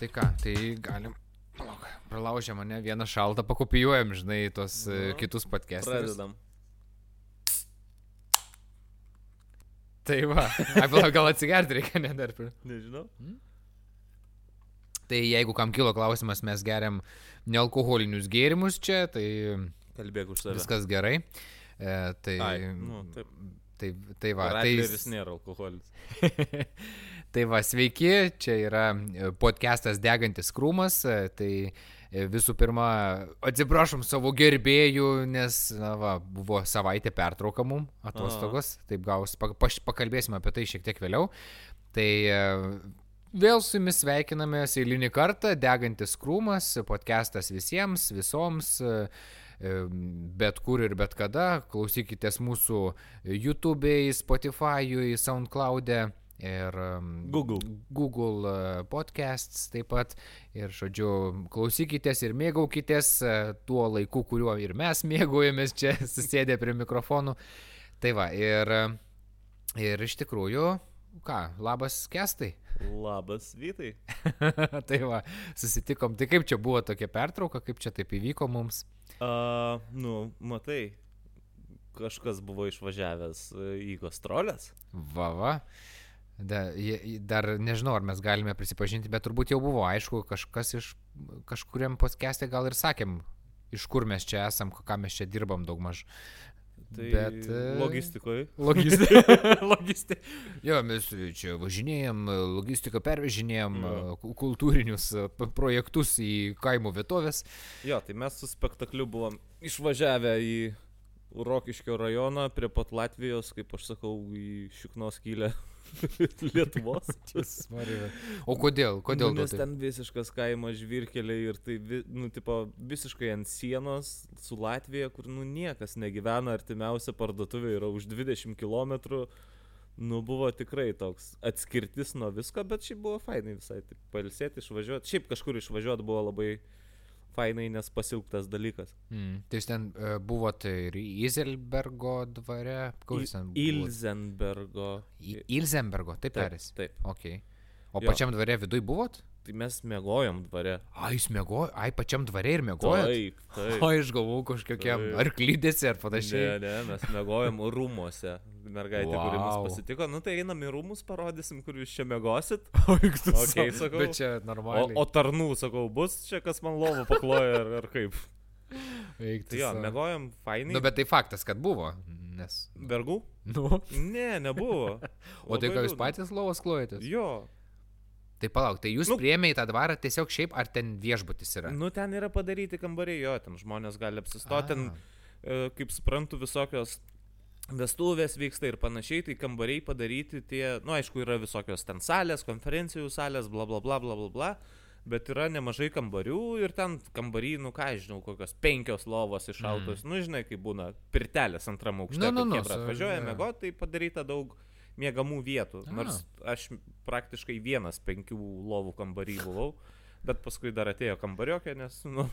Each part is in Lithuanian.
tai ką, tai galim. Palauk, Pralaužė mane vieną šaltą, pakopijuojam, žinai, tos nu, kitus podcastus. Pradedam. Tai va, palauk, gal atsigerti reikia nedarbi. Nežinau. Hmm? Tai jeigu kam kilo klausimas, mes geriam nealkoholinius gėrimus čia, tai Kalbėk už save. viskas gerai. E, tai, Ai, nu, taip. tai, tai va, tai, Radleris nėra alkoholis. tai va, sveiki, čia yra podcastas Degantis krūmas. e, Tai e, visų pirma, atsiprašom savo gerbėjų, nes na, va, buvo savaitė pertrauka mum atostogos. Taip gaus, pa- paš- pakalbėsime apie tai šiek tiek vėliau. Tai e, vėl su jumis sveikinamės eilinį kartą, Degantis krūmas, podcastas visiems, visoms. e, e, Bet kur ir bet kada, klausykitės mūsų YouTube'ai, Spotify'ui, SoundCloud'e ir um, Google. Google uh, podcasts taip pat. Ir, žodžiu, klausykitės ir mėgaukitės uh, tuo laiku, kuriuo ir mes mėgaujamės čia susėdę prie mikrofonų. Tai va, ir, uh, ir iš tikrųjų, ką, labas kestai. Labas, Vytai. tai va, susitikom. Tai kaip čia buvo tokia pertrauka, kaip čia taip įvyko mums? Uh, nu, matai, kažkas buvo išvažiavęs į gastrolės. Va, va. Da, dar nežinau, ar mes galime prisipažinti, bet turbūt jau buvo aišku, kažkas iš kažkuriam podcast'e gal ir sakėm, iš kur mes čia esam, ką mes čia dirbam daug maž. Tai Bet, logistikoje. Logistika. Logistika. Jo, mes čia važinėjom, logistiką pervežinėjom, Jo. ku- kultūrinius e, projektus į kaimo vietovės. Jo, tai mes su spektakliu buvom išvažiavę į Rokiškio rajoną prie pat Latvijos, kaip aš sakau, į šiknos kylę Lietuvos. O kodėl? Kodėl? nu, nes tu taip? ten visiškas kaimas žvirkeliai ir tai, nu, tipo, visiškai ant sienos su Latvija, kur, nu, niekas negyvena, artimiausia parduotuvė yra už 20 km. Nu, buvo tikrai toks atskirtis nuo visko, bet šiaip buvo fainai visai, taip, pailsėti, išvažiuoti. Šiaip kažkur išvažiuoti buvo labai fainai, nes pasilgtas dalykas. Mm. Tai jūs ten uh, buvote ir Izelbergo dvare? Kur jūs ten buvot? Ilzenbergo. I- Ilzenbergo, taip Taip, tarės. taip. Okay. O Jo. pačiam dvare viduj buvot? Tai mes mėgojom dvare. Ai, jūs mėgojo, ai, pačiam dvare ir mėgojot? Taip, taip. O, aš galvoju kažkokiam ar klydėsi, ar Ne, panašiai. ne, mes mėgojom rūmuose. Mergaitė, wow. kuri mus pasitiko, nu tai einam į rūmus, parodysim, kur jūs čia mėgosit. O, juk tu sa- sakau. Bet čia O, normaliai. o tarnų, sakau, bus čia, kas man lovą pakloja ar, ar kaip. Eik Tai jo, mėgojom fainai. Nu, bet tai faktas, kad buvo. Nes. Bergų? Nu. Ne, nebuvo. O tai Labai ką jūs patys lovos klojotės? Jo. Tai palauk, tai jūs Nu. nu, priemė į tą dvarą tiesiog šiaip, ar ten viešbutis yra? Nu ten yra padaryti kambariai, jo, ten žmonės gali apsistoti, ten, e, kaip suprantu, visokios vestuvės vyksta ir panašiai, tai kambariai padaryti tie, nu aišku, yra visokios ten salės, konferencijų salės, bla bla bla bla bla bla, bet yra nemažai kambarių ir ten kambarį, nu ką žinau, kokios penkios lovos iššautos, mm. nu žinai, kaip būna pirtelės antram aukšte, Nu, nu, kaip nu, su- atvažiuoja jo. mėgoti, tai padaryta daug mėgamų vietų, A. nors aš praktiškai vienas penkių lovų kambarį buvau, bet paskui dar atėjo kambariokė, nes, nu,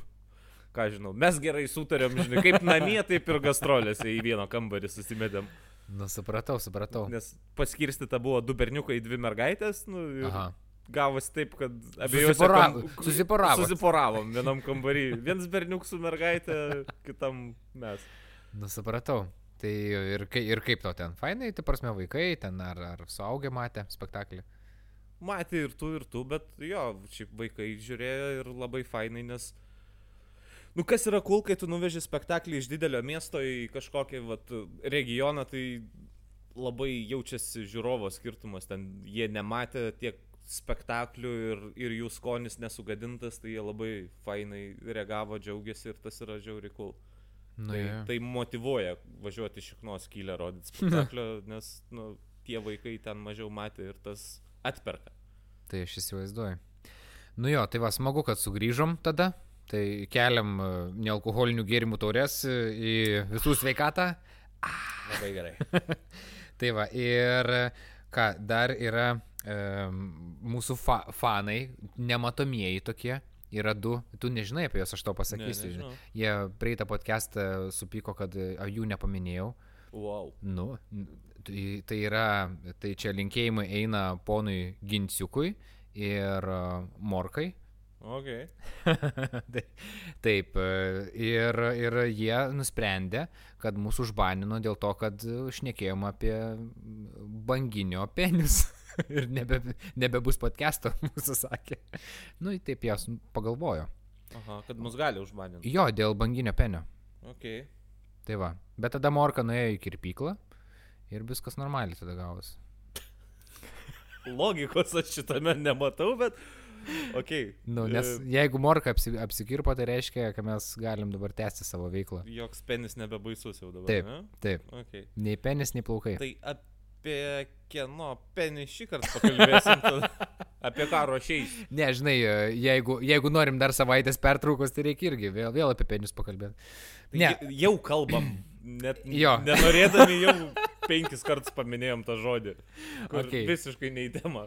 ką žinau, mes gerai sutarėm, žinai, kaip namie, taip ir gastrolėse į vieną kambarį susimedėm. Nu, supratau, supratau. Nes paskirstyta buvo du berniukai, dvi mergaitės, nu, ir Aha. gavosi taip, kad abiejose Susiporavo- kam- susiporavot. Susiporavom vienam kambarį. Vienas berniuk su mergaitė, kitam mes. Nu, supratau. Tai ir, kai, ir kaip tau ten? Fainai, tai prasme vaikai ten ar, ar suaugę matė spektaklį? Matė ir tu, ir tu, bet jo, šiaip vaikai žiūrėjo ir labai fainai, nes... Nu, kas yra cool, kai tu nuveži spektaklį iš didelio miesto į kažkokį vat, regioną, tai labai jaučiasi žiūrovo skirtumas. Ten jie nematė tiek spektaklių ir, ir jų skonis nesugadintas, tai jie labai fainai reagavo, džiaugiasi ir tas yra žiauri cool. Nu, tai, tai motivuoja važiuoti šiknos kylę rodyti spektaklio, nes nu, tie vaikai ten mažiau matė ir tas atperka. Tai aš įsivaizduoju. Nu jo, tai va, smagu, kad sugrįžom tada. Tai keliam e, nealkoholinių gėrimų taurės e, į visų sveikatą. Labai gerai. Tai va, ir ką, dar yra e, mūsų fa fanai, nematomieji tokie. Yra du, tu nežinai apie juos, aš tau pasakysiu. Ne, nežinau. Jie praeitą podcastą supyko, kad e, jų nepaminėjau. Wow. Nu, tai, tai yra, tai čia linkėjimai eina ponui Ginciukui ir e, morkai. Ok. Tai- Taip, e, ir, ir jie nusprendė, kad mūsų užbanino dėl to, kad šnekėjom apie banginio penis. Ir nebe, nebebus podcast'o, mūsų sakė. Nu, taip jas pagalvojo. Aha, kad mus gali užbaninti. Jo, dėl banginio penio. Ok. Tai va. Bet tada Morka nuėjo į kirpyklą ir viskas normaliai tada gavosi. Logikos aš šitame nematau, bet... Ok. Nu, nes E, jeigu Morka apsi, apsikirpo, tai reiškia, kad mes galim dabar tęsti savo veiklą. Joks penis nebebaisus jau dabar. Taip. Ne? Taip. Okay. Nei penis, nei plaukai. Tai apie kieno penį šį kartą pakalbėsim. apie ką ruošiais. Ne, žinai, jeigu, jeigu norim dar savaitės pertraukos, tai reikia irgi vėl, vėl apie penis pakalbėti. Tai Ne. Jau kalbam. Net Jo. nenorėdami jau penkis kartus paminėjom tą žodį. Okay. visiškai neįtema.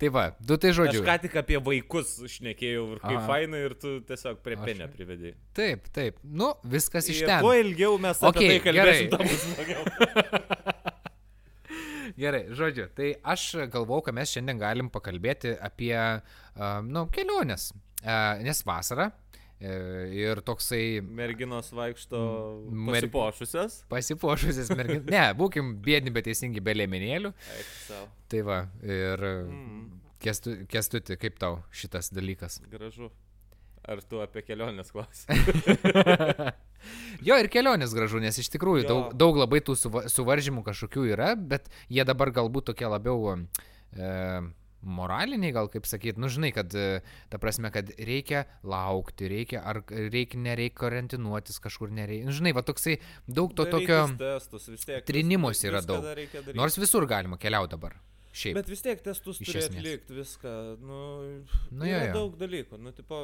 Tai va, du tai Aš žodžiu. ką tik apie vaikus šnekėjau ir kaip fainai ir tu tiesiog prie Aš- penę privedai. Taip, taip. Nu, viskas iš ten. kuo ilgiau mes apie Okei, tai kalbėsim, tuo bus smagiau. Gerai, žodžiu, tai aš galvau, kad mes šiandien galim pakalbėti apie, nu, keliones. Nes vasara uh, ir toksai Merginos vaikšto Mer- pasipošusios. pasipuošusias merginas. Ne, būkim bėdini, bet teisingi be lėmenėlių. Tai va, ir Mm. kestu, kestuti, kaip tau šitas dalykas. Gražu. Ar tu apie kelionės klausi? jo, ir kelionės gražu, nes iš tikrųjų Jo. daug, daug labai tų suva, suvaržymų kažkokių yra, bet jie dabar galbūt tokie labiau e, moraliniai, gal kaip sakyt, nu žinai, kad, e, ta prasme, kad reikia laukti, reikia, ar reikia, nereikia karantinuotis kažkur, nereikia. Nu, žinai, va toksai daug to tokio, Testus, vis tiek, trinimosi vis- yra daug. nors visur galima keliauti dabar. Šiaip. Bet vis tiek testus turi atlikti viską. Nu, Nu, yra jo, jo. daug dalykų. Nu, tipo,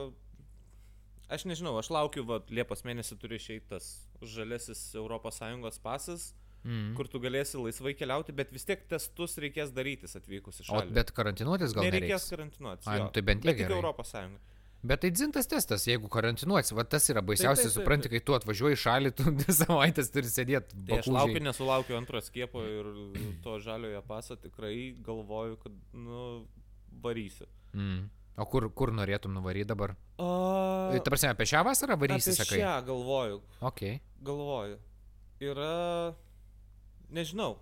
aš nežinau, aš laukiu, va, Liepos mėnesį turi išeiti tas žalesis ES pasas, Mm. kur tu galėsi laisvai keliauti, bet vis tiek testus reikės darytis atvykus į O šalį. bet karantinuotis gal Nereikės nereikės. karantinuotis. Ai, nu tai bent Bet tiek tik Sąjunga. Bet tai dzintas testas, jeigu karantinuotis, va tas yra baisiausia, taip, taip, supranti, kai tu atvažiuoji į šalį, tu dvi savaitės turi sėdėti. Tai aš laukiu, nesulaukiu antro skiepo ir to žaliojo paso tikrai galvoju, kad, nu, varysiu. Mm. O kur, kur norėtum nuvaryti dabar? O... Ta prasme, apie šią vasarą varysi, Apie sakai. Šią galvoju, Ok. galvoju. Yra, nežinau,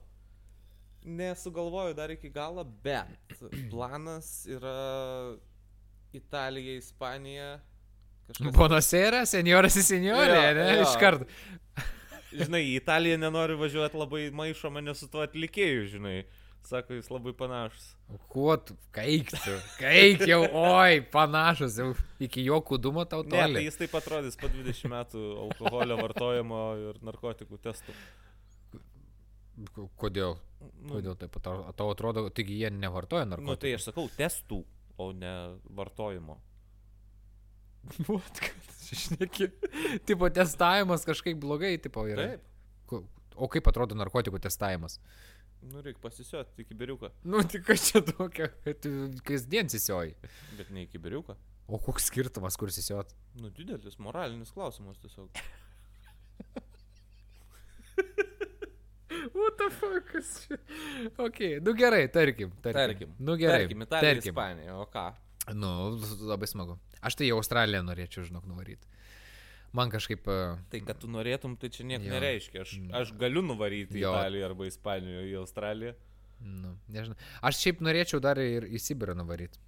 nesugalvoju dar iki galo, bet planas yra Italija, Ispanija. Kažkas, Bonasera, senjoras į senjorę, Jo, ne? jo. Iš karto. žinai, į Italiją nenoriu važiuoti labai maišo mane su tuo atlikėju, žinai. Sako, jis labai panašus. O Kuo tu, kaik tu, kaik jau, oi, panašus, jau iki jo kudumo tau Ne, tai toli. jis taip atrodys po 20 metų alkoholio vartojimo ir narkotikų testų. Kodėl? Nu, Kodėl taip atro- tau atrodo, taigi jie nevartoja nu, narkotikų? tai aš sakau, testų, o ne vartojimo. Vat, kad šneki. Tipo, testavimas kažkaip blogai, tipo, yra. Taip. O kaip atrodo narkotikų testavimas? Nu, reikia pasisioti iki beriuką. Nu, tik kas čia tokia, kad kasdien sisioji. Bet ne iki beriuką. O koks skirtumas, kur sisiot? Nu, didelis moralinis klausimas tiesiog. What the fuck? Kas čia? Ok, nu gerai, tarkim. Tarkim. Tarkim. Nu gerai. Tarkim, Italija, Ispanija, o ką? Nu, labai smagu. Aš tai į Australiją norėčiau, žinok, nuvaryti. Man kažkaip... e, Tai, kad tu norėtum, tai čia nieko nereiškia. Aš, aš galiu nuvaryti į Jo. Italiją arba Ispaniją į Australiją. Nu, nežinau. Aš šiaip norėčiau dar ir į Sibirą nuvaryti.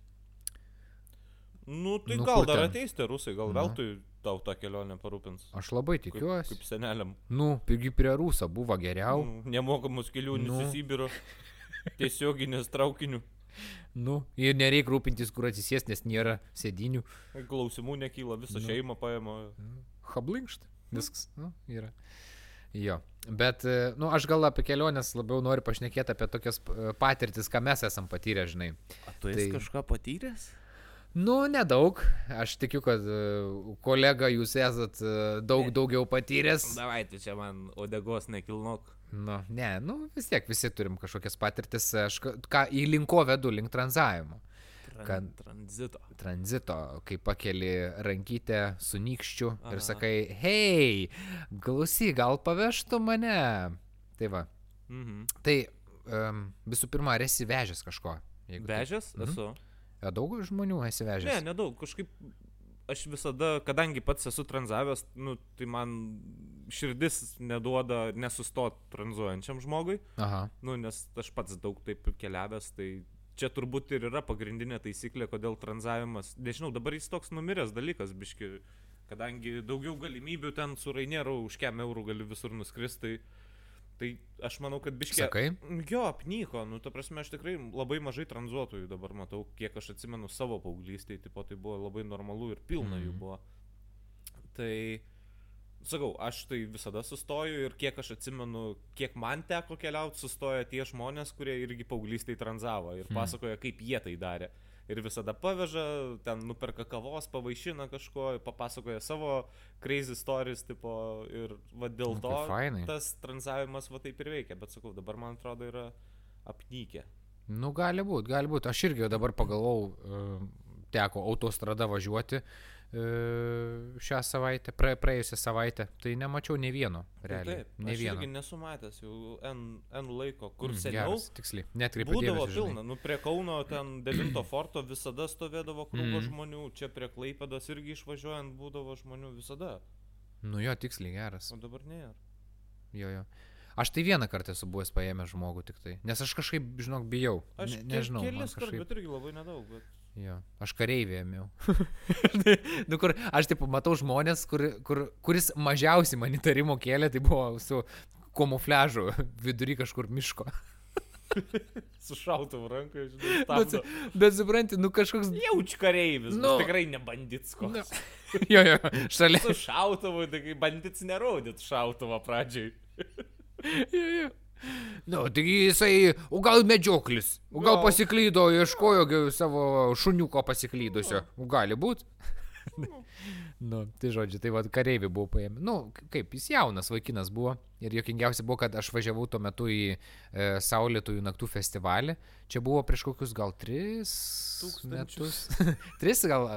Nu, tai Nu, nu, gal dar ateis tie rusai, gal Nu. veltui tau tą kelionę parūpins. Aš labai Kaip, tikiuosi. kaip seneliam. Nu, pigi prie Rūso buvo geriau. Nu, nemokamus kelionius Nu. į Sibirą. Tiesioginės traukinių. Nu, ir nereikia rūpintis, kur atsisės, nes nėra sėdinių. Klausimų nekyla, visą Nu. šeimą paėmė. Hablinkšt. Viskas. Nu, yra. Jo. Bet, e, nu, aš gal apie keliones labiau noriu pašnekėti apie tokias e, patirtis, ką mes esam patyrę, žinai. Tu esi Tai- kažką patyręs? Nu, nedaug. Aš tikiu, kad e, kolega jūs esat daug daugiau patyręs. Davai, tu čia man odegos nekilnok. Nu, ne, nu, vis tiek visi turim kažkokias patirtis. Aš ką į linko vedu, link tranzavimo. Tran, Kad- Tranzito. Tranzito, kai pakeli rankytę su nykščiu ir Aha. sakai, hei, klausyk, gal pavežtų mane. Tai va. Mhm. Tai um, visų pirma, ar esi vežęs kažko? Vežęs Mhm. esu. A, daug žmonių esi Ne, vežęs? nedaug. Kažkaip aš visada, kadangi pats esu tranzavęs, nu, tai man širdis neduoda nesustot tranzuojančiam žmogui. Aha. Nu, nes aš pats daug taip keliavęs, tai čia turbūt ir yra pagrindinė taisyklė, kodėl tranzavimas, nežinau, dabar jis toks numiręs dalykas, biški, kadangi daugiau galimybių ten su Rainieru už kem eurų gali visur nuskristi, tai, aš manau, kad biški... Sakai? Jo, apnyko, nu, ta prasme, aš tikrai labai mažai tranzuotojų dabar matau, kiek aš atsimenu savo paauglystėje, tipo, tai buvo labai normalu ir pilna jų Mhm. buvo. Tai, sakau, aš tai visada sustoju ir kiek aš atsimenu, kiek man teko keliauti, sustoja tie žmonės, kurie irgi paauglystėje tranzavo ir Hmm. pasakoja, kaip jie tai darė. Ir visada paveža, ten nuperka kavos, pavaišina kažko, papasakoja savo crazy stories, tipo, ir va dėl Nu, to fainai. tas tranzavimas va taip ir veikia. Bet sakau, dabar man atrodo yra apnykę. Nu, gali būti, gali būti. Aš irgi dabar pagalvojau, e, teko autostrada važiuoti šią savaitę, pra, praėjusią savaitę. Tai nemačiau ne vieno, realiai. Tai Taip, ne vieno. irgi nesu matęs jau N, N laiko, kur Mm, mm, seniau geras, Tiksliai, netkreipiu būdavo dėmesio. pilna. Nu, prie Kauno ten 9 forto visada stovėdavo krūva Mhm. žmonių, čia prie Klaipados irgi išvažiuojant būdavo žmonių visada. Nu jo, tiksliai geras. O dabar nėra. Jo, jo. Aš tai vieną kartą esu buvęs paėmęs žmogų tik tai. Nes aš kažkaip, žinok, bijau. Aš ne, nežinau. Kelis kartus, kažkaip- bet irgi labai nedaug. Bet... Jo, aš kareivį ėmiau. nu, kur, aš taip matau žmonės, kur, kur, kuris mažiausiai man įtarimo kėlė, tai buvo su kamufliažu vidury kažkur miško. Su šautuvu rankoje, žinai, Bet, bet supranti, nu kažkoks... Jauč kareivis, Nu. nu, tikrai ne bandits Nu, koks. jo, jo, šalia. Su šautuvu, tai bandits nerodyt šautuvą pradžiai. Jo, jo. Nu, taigi jisai, o gal medžioklis, o gal pasiklydo, ieškojo savo šuniuko pasiklydusio. O gali būt. nu, tai žodžiu, tai vad kareivi buvo paėmę. Nu, kaip, jis jaunas vaikinas buvo. Ir jokingiausia buvo, kad aš važiavau tuo metu į e, Saulėtųjų naktų festivalį. Čia buvo prieš kokius gal tris Tūkstančius. metus. tris gal,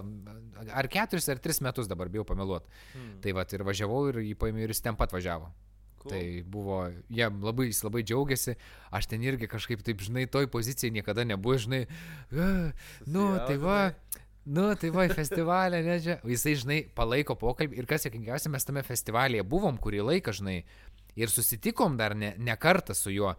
ar keturis, ar tris metus dabar bijau pameluoti. Hmm. Tai vad ir važiavau ir jį paėmė ir jis ten pat važiavo. Cool. Tai buvo, jie labai, jis labai džiaugiasi, aš ten irgi kažkaip taip, žinai, toj pozicijai niekada nebuvo, žinai, "Ah, nu, tai va, nu, tai va, į festivalį, ne, čia. Jisai, žinai, palaiko pokalbį ir kas jokingiausia, mes tame festivalyje buvom kurį laiką, žinai, ir susitikom dar ne, ne kartą su juo.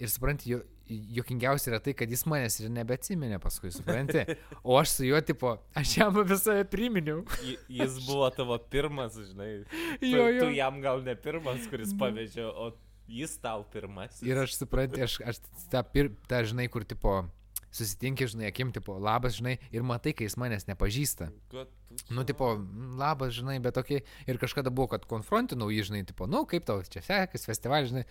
Ir supranti, jo, jokingiausia yra tai, kad jis manęs ir nebeatsiminė paskui, supranti. O aš su juo, tipo, aš jam visą priminiau. Ji- Jis buvo tavo pirmas, žinai. Tu, Jo, jo. tu jam gal ne pirmas, kuris pavežė, o jis tau pirmasis. Ir aš suprantu, aš, aš tą, pir, tą, žinai, kur, tipo, susitinki, žinai, akim, tipo, labas, žinai, ir matai, kai jis manęs nepažįsta. Nu, tipo, "Mm, labas, žinai, bet tokie. Ir kažkada buvo, kad konfrontinau jį, žinai, tipo, nu, kaip tau čia sekasi, festivalis, žinai.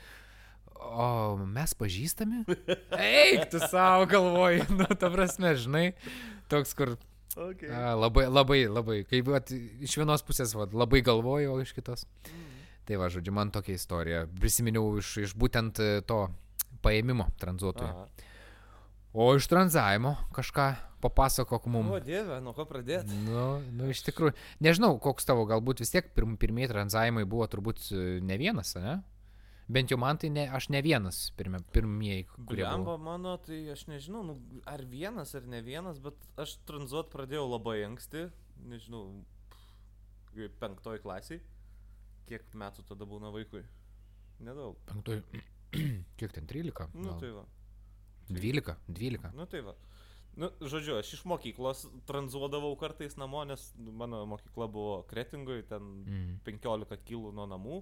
O mes pažįstami? Eik, tu savo galvoji, nu, ta prasme, žinai, toks, kur Okay. a, labai, labai, labai, kaip, vat, iš vienos pusės, vat, labai galvoju, o iš kitos. Tai va, žodžiu, man tokia istorija. Prisiminiau iš, iš būtent e, to paėmimo tranzuotojų. Aha. O iš tranzavimo kažką papasakok O mums. dieve, nuo ko pradėti? Nu, nu, iš tikrųjų, nežinau, koks tavo, galbūt vis tiek pirm, pirmieji tranzavimai buvo turbūt e, ne vienas, ne? Bent jau man tai ne, aš ne vienas pirmie, pirmieji. Blemba mano, tai aš nežinau, nu, ar vienas ar ne vienas, bet aš tranzuot pradėjau labai anksti, nežinau, penktoj klasiai. Kiek metų tada būna vaikui? Nedaug. Penktoj, kiek ten 13? Nu tai va. 12, 12. Nu tai va. Nu, žodžiu, aš iš mokyklos tranzuodavau kartais namo, nes mano mokykla buvo Kretingoje, ten Mm. 15 kilų nuo namų,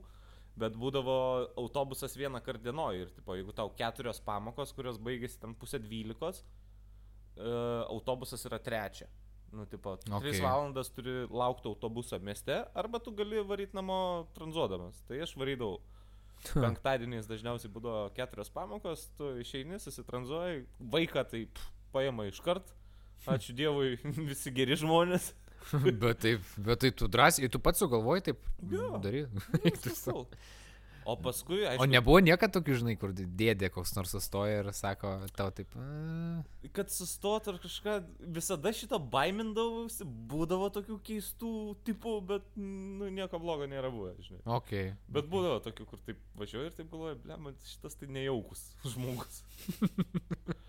bet būdavo autobusas vieną kartą dienoje ir, tipo, jeigu tau keturios pamokos, kurios baigėsi ten pusę dvylikos, e, autobusas yra trečia. Nu, tipo, okay. Okei. 3 valandas turi laukti autobuso mieste, arba tu gali varyti namo tranzuodamas. Tai aš varydavau. Penktadieniais dažniausiai būdavo keturios pamokos, tu išeini, susitranzuoji, vaiką tai pff, paima iškart. Ačiū Dievui, visi geri žmonės. bet, taip, bet tai tu drąsiai, tu pats sugalvoji taip Jo. sa- Cool. O paskui, o aišku, nebuvo niekada tokių, žinai, kur dėdė koks nors sustoja ir sako tau taip. "A, kad sustot ar kažką, visada šito baimindavausi, būdavo tokių keistų tipų, bet, nu, nieko blogo nėra buvę, žinai. Ok. Bet būdavo tokių, kur taip važiuoju ir taip galvoju, ble, man šitas tai nejaukus žmogus.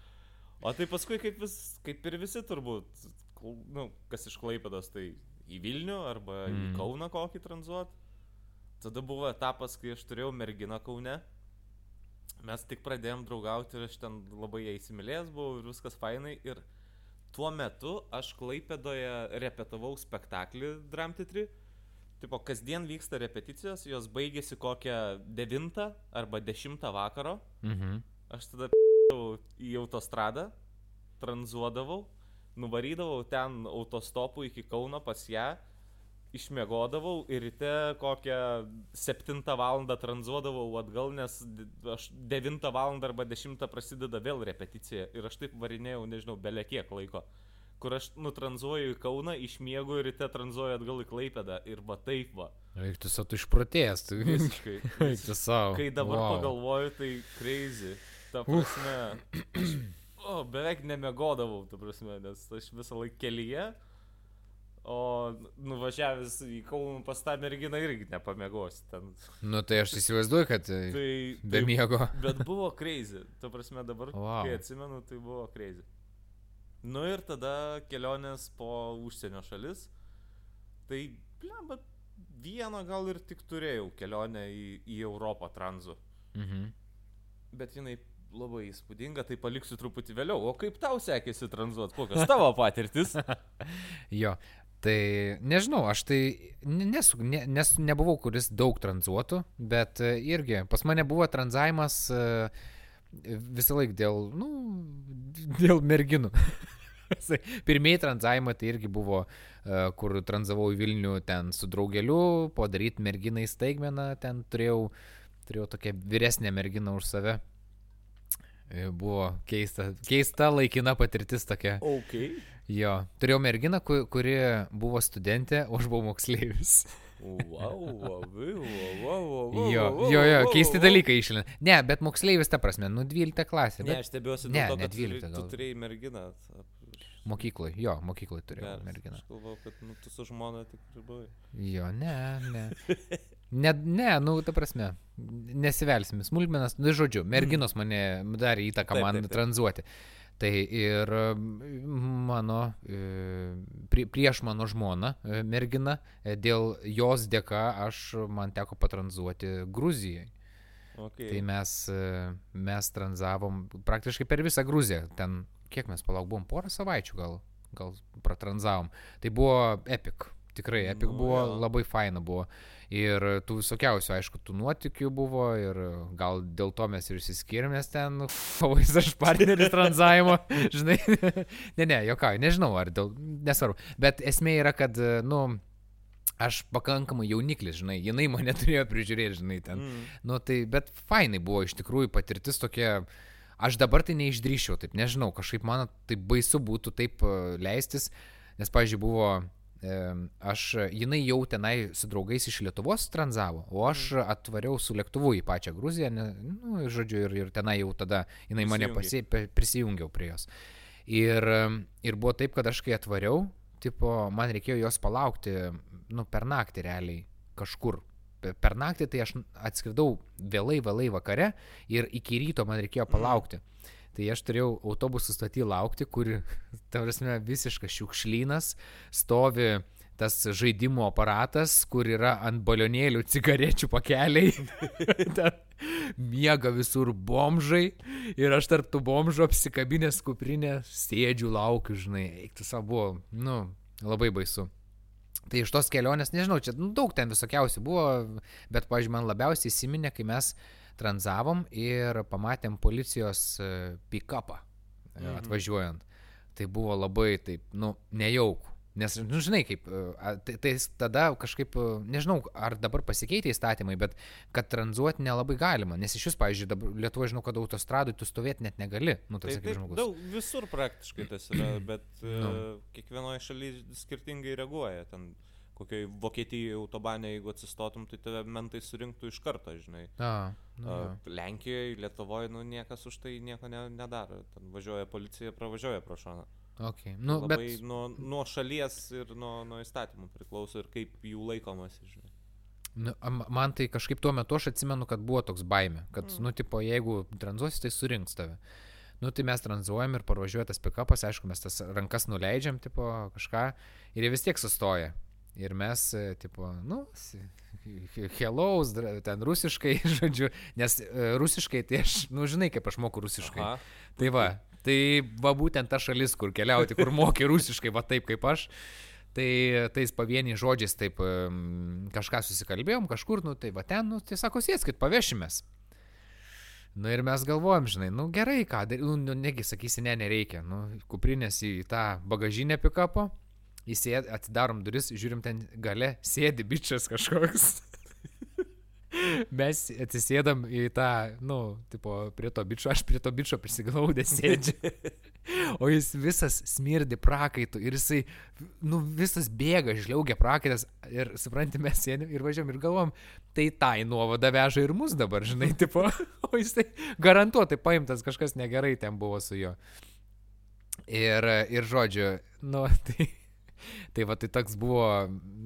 O tai paskui kaip, vis, kaip ir visi turbūt, nu, kas iš Klaipados, tai į Vilnių arba mm. į. Kauną kokį tranzuot. Tada buvo etapas, kai aš turėjau merginą Kaune. Mes tik pradėjom draugauti ir aš ten labai ją įsimylėjęs buvau ir viskas fainai. Ir tuo metu aš Klaipedoje repetavau spektaklį Dram Teatri. Tipo, kasdien vyksta repeticijos, jos baigėsi kokią 9 arba 10 vakaro. Mhm. Aš tada į autostradą, tranzuodavau, nuvarydavau ten autostopu iki Kauno pas ją, išmiegodavau ir ryte kokią 7 val. tranzuodavau atgal, nes d- aš 9 val. arba 10 prasideda vėl repeticija ir aš taip varinėjau, nežinau, belie kiek laiko. Kur aš nutranzuoju į Kauną, išmiegu ir ryte tranzuoju atgal į Klaipėdą ir va taip va. Eik tu savo, tu išprotėjęs. Tu... Visiškai. Eik tu savo. Kai dabar wow. pagalvoju, tai crazy. Ta prasme. aš, O, beveik nemegodavau, ta prasme, nes aš visą laiką kelyje. O nuvažiavęs į Kauną pas tą merginą irgi nepamiegosi ten. Nu tai aš įsivaizduoju, kad tai... Tai, be tai, miego. bet buvo crazy. Ta prasme, dabar, Wow. kai atsimenu, tai buvo crazy. Nu ir tada kelionės po užsienio šalis. Tai, blemba, vieną gal ir tik turėjau kelionę į, į Europą tranzu. Mhm. Bet jinai labai įspūdinga, tai paliksiu truputį vėliau. O kaip tau sekėsi tranzuot? Kokios tavo patirtis? Jo. Tai nežinau, aš tai ne- nesu, ne, nes nebuvau kuris daug tranzuotų, bet e, irgi pas mane buvo tranzavimas e, visą laiką dėl, nu, dėl merginų. Pirmieji tranzavimai tai irgi buvo, e, kur tranzavau į Vilnių ten su draugeliu, padaryti merginai staigmeną, ten turėjau, turėjau tokią vyresnę merginą už save. E, Buvo keista, keista laikina patirtis tokia. Ok. Jo, turėjau merginą, ku- kuri buvo studentė, o aš buvau moksleivis. Wow, wow, wow, Jo, jo, jo, keisti dalykai išlina. Ne, bet moksleivis ta prasme, nu 12 klasė. Ne, Bet aš stebiuosi Ne, to, ne kad turi- 12 tu gal. turėjai merginą. mokykloje, jo, mokykloje turėjau Geras. merginą. Aš galvoju, kad nu, tu su žmona tik buvai. Jo, ne, ne. Ne, ne, nu, ta prasme, nesivelsim, smulkmenas, nu, žodžiu, merginos mane darė įtaką Taip, man taip, taip. tranzuoti. Tai ir um, mano, e, prie, prieš mano žmoną, e, mergina, e, dėl jos dėka aš man teko patranzuoti Gruzijai. Okay. Tai mes, mes tranzavom praktiškai per visą Gruziją. Ten, kiek mes palauk, buvom porą savaičių gal, gal pratranzavom. Tai buvo epic. Tikrai epic Nu, buvo, jo. labai faina buvo. Ir tų visokiausių, aišku, tų nuotikių buvo ir gal dėl to mes ir išsiskyrėm, nes ten pavojus aš partneris tranzavimo, žinai. ne, ne, jokauju, nežinau, ar dėl, nesvarbu. Bet esmė yra, kad, nu, aš pakankamai jauniklis, žinai, jinai mane turėjo prižiūrėti, žinai, ten. Mm. Nu tai, bet fainai buvo iš tikrųjų patirtis tokia, aš dabar tai neišdryšiau, taip nežinau, kažkaip man tai baisu būtų taip e, leistis, nes, pažiūrėjau, buvo, aš, jinai jau tenai su draugais iš Lietuvos tranzavo, o aš atvariau su lėktuvu į pačią Gruziją, ne, nu, žodžiu, ir, ir tenai jau tada jinai mane pasi, prisijungiau prie jos. Ir, ir buvo taip, kad aš kai atvariau, tipo, man reikėjo jos palaukti, nu, per naktį realiai kažkur pe- per naktį tai aš atskridau vėlai, vėlai vakare ir iki ryto man reikėjo palaukti. Tai aš turėjau autobusų statį laukti, kur, ta prasme, visiškas šiukšlynas, stovi tas žaidimo aparatas, kur yra ant balionėlių cigarečių pakeliai. Miega visur bomžai ir aš tarp tų bomžų apsikabinęs kuprinę sėdžiu, laukiu, žinai, eiktų savo buvo, nu, labai baisu. Tai iš tos kelionės, nežinau, čia nu, daug ten visokiausių buvo, bet, pažiūrėjau, man labiausiai įsiminė, kai mes tranzavom ir pamatėm policijos e, pick-upą e, Mhm. atvažiuojant. Tai buvo labai taip, nu, nejauk. Nes, nu, žinai, kaip, e, tai, tai tada kažkaip, nežinau, ar dabar pasikeitė įstatymai, bet kad tranzuoti nelabai galima. Nes iš vis, pavyzdžiui, dabar Lietuvoje žinau, kad autostradui tu stovėti net negali. Nu, Tai toks kaip taip, žmogus. daug, visur praktiškai tas yra, bet Nu. kiekvienoje šalyje skirtingai reaguoja. Ten kokioj Vokietijoje autobane, jeigu atsistotum, tai tave mentai surinktų iš karto, žinai. A, nu, jo. Lenkijoje, Lietuvoje, nu niekas už tai nieko ne, nedaro. Ten važiuoja policija, pravažiuoja pro šoną. okay. nu, Labai bet, nuo, nuo šalies ir nuo, nuo įstatymų priklauso ir kaip jų laikomasi, žinai. Nu, man tai kažkaip tuo metu aš atsimenu, kad buvo toks baime, kad, Mm. mm. nu, tipo, jeigu tranzuosi, tai surinks tave. Nu, tai mes tranzuojam ir parvažiuoja tas pikapas, aišku, mes tas rankas nuleidžiam, tipo, kažką, ir jie vis tiek sustoja. Ir mes, e, tipo, nu, hello, ten rusiškai, žodžiu, nes e, rusiškai, tai aš, nu, žinai, kaip aš moku rusiškai. Aha. Tai va, tai va būtent ta šalis, kur keliauti, kur moki rusiškai, va taip kaip aš. Tai tais pavieniais žodžiais taip kažką susikalbėjom, kažkur, nu tai va ten, nu tai sako, sėskit, pavešimės. Nu ir mes galvojam, žinai, nu gerai, ką daryti, nu, nu negi sakysi, ne, nereikia. Nu, kuprinės į tą bagažinę pikapo, įsėd, atidarom duris, žiūrim ten gale, sėdi bičias kažkoks. mes atsisėdam į tą, nu, tipo, prie to bičio, aš prie to bičio prisiglaudęs sėdžiu. o jis visas smirdi prakaitų ir jisai, nu, visas bėga, žliaugia prakaitas ir, supranti, mes sėdėm ir važiuom ir galvom, tai tai nuovada veža ir mus dabar, žinai, tipo, o jisai garantuotai paimtas kažkas negerai ten buvo su juo. Ir, ir žodžiu, nu, tai Tai va, tai toks buvo,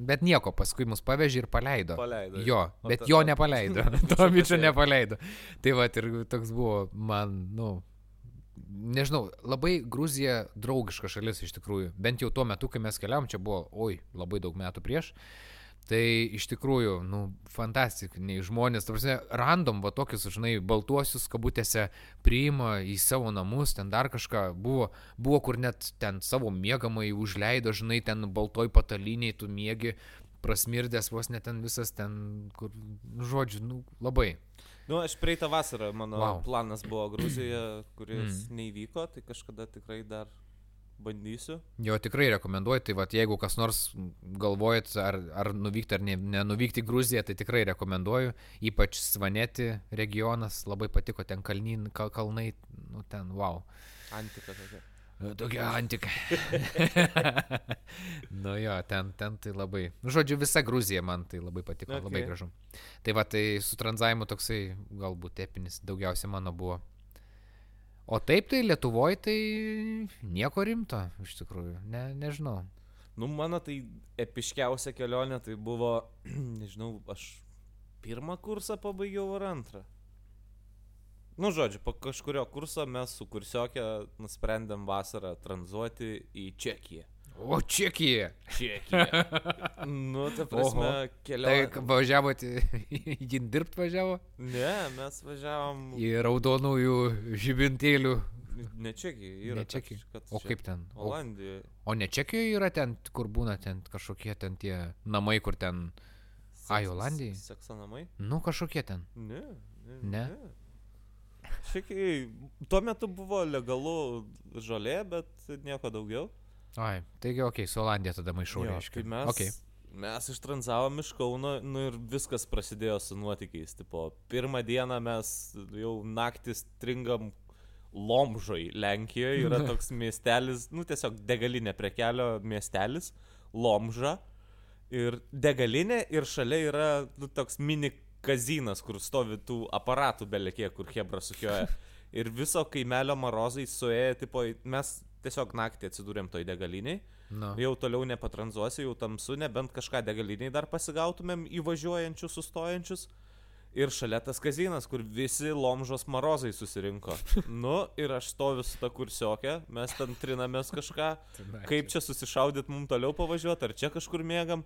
bet nieko, paskui mus pavežė ir paleido. Paleido. Jo, bet jo nepaleido. to bičio nepaleido. Tai va, ir toks buvo man, nu, nežinau, labai Gruzija draugiška šalis iš tikrųjų. Bent jau tuo metu, kai mes keliavom, čia buvo, oi, labai daug metų prieš. Tai iš tikrųjų, nu, fantastiniai žmonės, tarsi, random va tokius, žinai, baltuosius kabutėse priima į savo namus, ten dar kažką buvo, buvo kur net ten savo mėgamai užleido, žinai, ten baltoj pataliniai tu mėgi, prasmirdęs vos net ten visas ten, kur, žodžiu, nu, labai. Nu, aš praeitą vasarą, mano wow. planas buvo Gruzijoje, kuris mm. neįvyko, tai kažkada tikrai dar Bandysiu. Jo, tikrai rekomenduoju, tai va, jeigu kas nors galvojat, ar, ar nuvykti ar ne, nenuvykti į Gruziją, tai tikrai rekomenduoju. Ypač Svaneti regionas, labai patiko ten kalnin, kal, kalnai, nu ten, wow. Antika tokia. Nu, tokia antika. nu jo, ten, ten tai labai. Nu, žodžiu, visa Gruzija man tai labai patiko, okay. labai gražu. Tai va, tai su tranzavimu toksai galbūt epinis daugiausia mano buvo. O taip tai Lietuvoje tai nieko rimto, iš tikrųjų, ne, nežinau. Nu, mano tai epiškiausia kelionė tai buvo, nežinau, aš pirmą kursą pabaigiau ar antrą. Nu, žodžiu, po kažkurio kurso mes su kursiokė nusprendėm vasarą tranzuoti į Čekiją. O Čekija. Čekija. nu, ta prasme, keliauja. Tai važiavote, jį dirbti važiavo? Ne, mes važiavom. Į raudonųjų žibintėlių. Ne Čekija, yra. Ne Čekija. O kaip ten? Olandijoje. O, o ne Čekijoje yra ten, kur būna ten kažkokie ten tie namai, kur ten... Ai, Olandijai? Sekso namai? Nu, kažkokie ten. Ne. Ne? ne? ne. Čekijai, tuo metu buvo legalu žolė, bet nieko daugiau. Ai, taigi, okei, okay, su Olandija tada maišau, reiškia. Tai mes, okay. mes ištranzavom iš Kauno nu, ir viskas prasidėjo su nuotykiais. Tipo, pirmą dieną mes jau naktį stringam Lomžoj, Lenkijoje. Yra toks miestelis, nu tiesiog degalinė prie kelio miestelis, Lomža. Ir degalinė ir šalia yra nu, toks mini kazinas, kur stovi tų aparatų belekė, kur Hebra sukioja. Ir viso kaimelio marozai suėję, tipo, mes tiesiog naktį atsidūrėm toj degaliniai. No. Jau toliau nepatranzuosi, jau tamsu, nebent kažką degaliniai dar pasigautumėm įvažiuojančius, sustojančius. Ir šalia tas kazinas, kur visi lomžos marozai susirinko. Nu, ir aš stoviu su ta kursiokė, mes ten trinamės kažką, kaip čia susišaudyt mums toliau pavažiuoti, ar čia kažkur mėgam.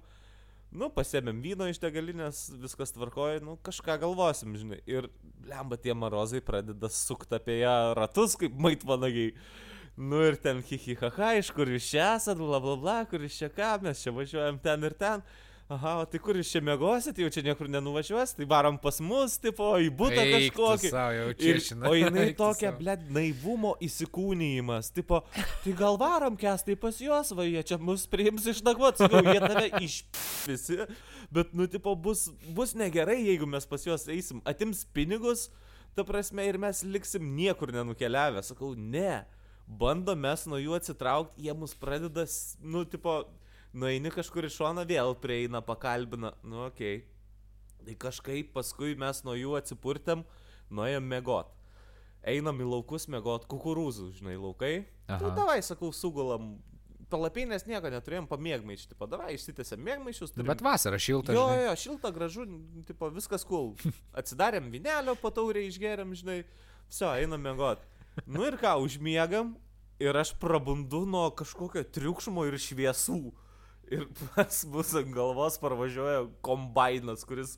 Nu, pasėmėm vyno iš degalinės, viskas tvarkoja, nu, kažką galvosim, žinai. Ir lemba tie marozai pradeda sukti apie ją ratus, kaip maitvanagiai. Nu ir ten hihihaha, iš kur jūs čia esat, bla bla bla, kur jūs čia ką, mes čia važiuojam ten ir ten. Aha, o tai kur jūs čia mėgosit, jau čia niekur nenuvažiuos, tai varom pas mus, tipo, į būtą kažkokį. Ir, o jinai tokia, blėd, naivumo įsikūnyjimas, tipo, tai gal varom kes, tai pas juos, va, jie čia mus priims iš nakvot, sakau, jie tave iš visi, bet, nu, tipo, bus, bus negerai, jeigu mes pas juos eisim, atims pinigus, ta prasme, ir mes liksim niekur nenukeliavę, sakau, ne bandom mes nuo jų atsitraukti, jie mus pradeda, nu, tipo, nueini kažkur iš šono, vėl prieina, pakalbina, nu, okei. Okay. Tai kažkaip paskui mes nuo jų atsipurtėm, nuėjom mėgot. Einam į laukus mėgot kukurūzų, žinai, laukai. Aha. Tai davai, sakau, sugulam. Palapinės nieko neturėjom, pamėgmaišti, padavai, išsitėsėm mėgmaišius. Turim... Bet vasara šilta. Jo, žinai. jo, šilta, gražu, tipo, viskas cool. Atsidarėm vinelio, pataurė išgeriam, žinai. Viso, einam mėgot. Nu ir ką, užmiegam ir aš prabundu nuo kažkokio triukšmo ir šviesų. Ir pas mus ant galvos parvažiuoja kombainas, kuris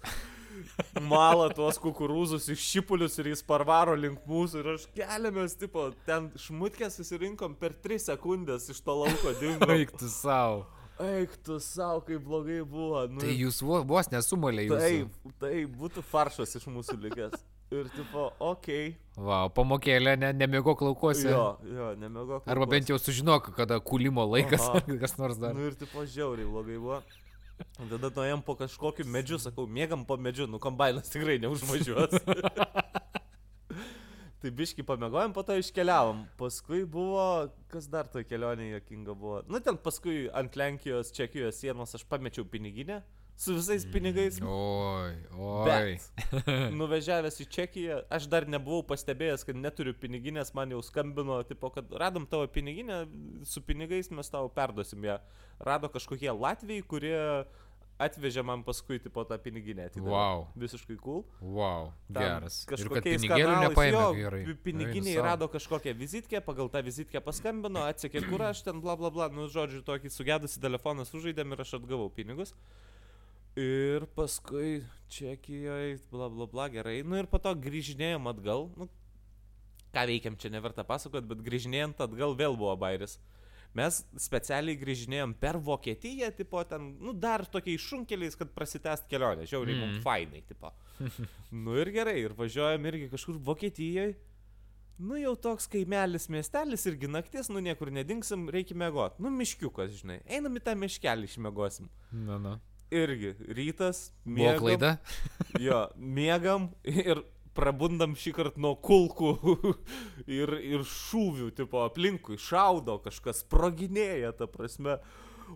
mala tuos kukurūzus iš šipulius ir jis parvaro link mūsų ir aš keliamės, tipo, ten šmutkė susirinkom per 3 sekundės iš to lauko dingo. Eik tu savo. Eik tu savo, kaip blogai buvo. Nu, Tai jūs vo- vos nesumalė jūsų. taip, taip, būtų faršas iš mūsų likęs. Ir tipo, okei. Okay. Va, pamokėlė, ne, nemiegok laukuose. Jo, jo, nemegok. Arba bent jau sužinok, kada kulimo laikas Aha. ar kas nors dar. Nu ir tipo žiauriai blogai buvo. Tada nuėjom po kažkokiu medžiu, sakau, mėgam po medžiu, nu kombainas tikrai neužvažiuos. tai biški pamėgojom, po to iškeliavom. Paskui buvo, kas dar toje kelionėje jokinga buvo. Nu ten paskui ant Lenkijos, Čekijos sienos aš pamečiau piniginę su visais pinigais. Oi, oi. Bet nuvažiavęs į Čekiją, aš dar nebuvau pastebėjęs, kad neturiu piniginės, man jau skambino, tipo, kad radom tavo piniginę, su pinigais mes tau perduosim ją. Rado kažkokie Latvijai, kurie atvežė man paskui, tipo, tą piniginę. atidavė. Wow. Visiškai cool. Wow, Ten geras. Kažkokiais kanalais, Piniginiai sau. rado kažkokią vizitkę, pagal tą vizitkę paskambino, atsekė, kur aš ten, bla bla bla, nu, žodžiu, tokį sugedusi telefoną sužaidėm ir aš atgavau pinigus. Ir paskui Čekijoje, bla bla bla, gerai. Nu ir po to grįžinėjom atgal. Nu, ką veikiam čia neverta pasakot, bet grįžinėjant atgal vėl buvo bairis. Mes specialiai grįžinėjom per Vokietiją, tipo ten, nu dar tokiais šunkeliais, kad prasitęst kelionę, žiauriai, mm. Mums fainai, tipo. nu ir gerai, ir važiuojam irgi kažkur Vokietijoje. Nu jau toks kaimelis miestelis irgi naktis, nu niekur nedingsim, reikia mėgoti. Nu miškiukas, žinai. Einam į tą miškelį išmėgosim. Na, na. Irgi rytas. Buvo miegam. klaida? Jo, miegam ir prabundam šį kartą nuo kulkų ir, ir šūvių, tipo aplinkui šaudo, kažkas sproginėja, ta prasme.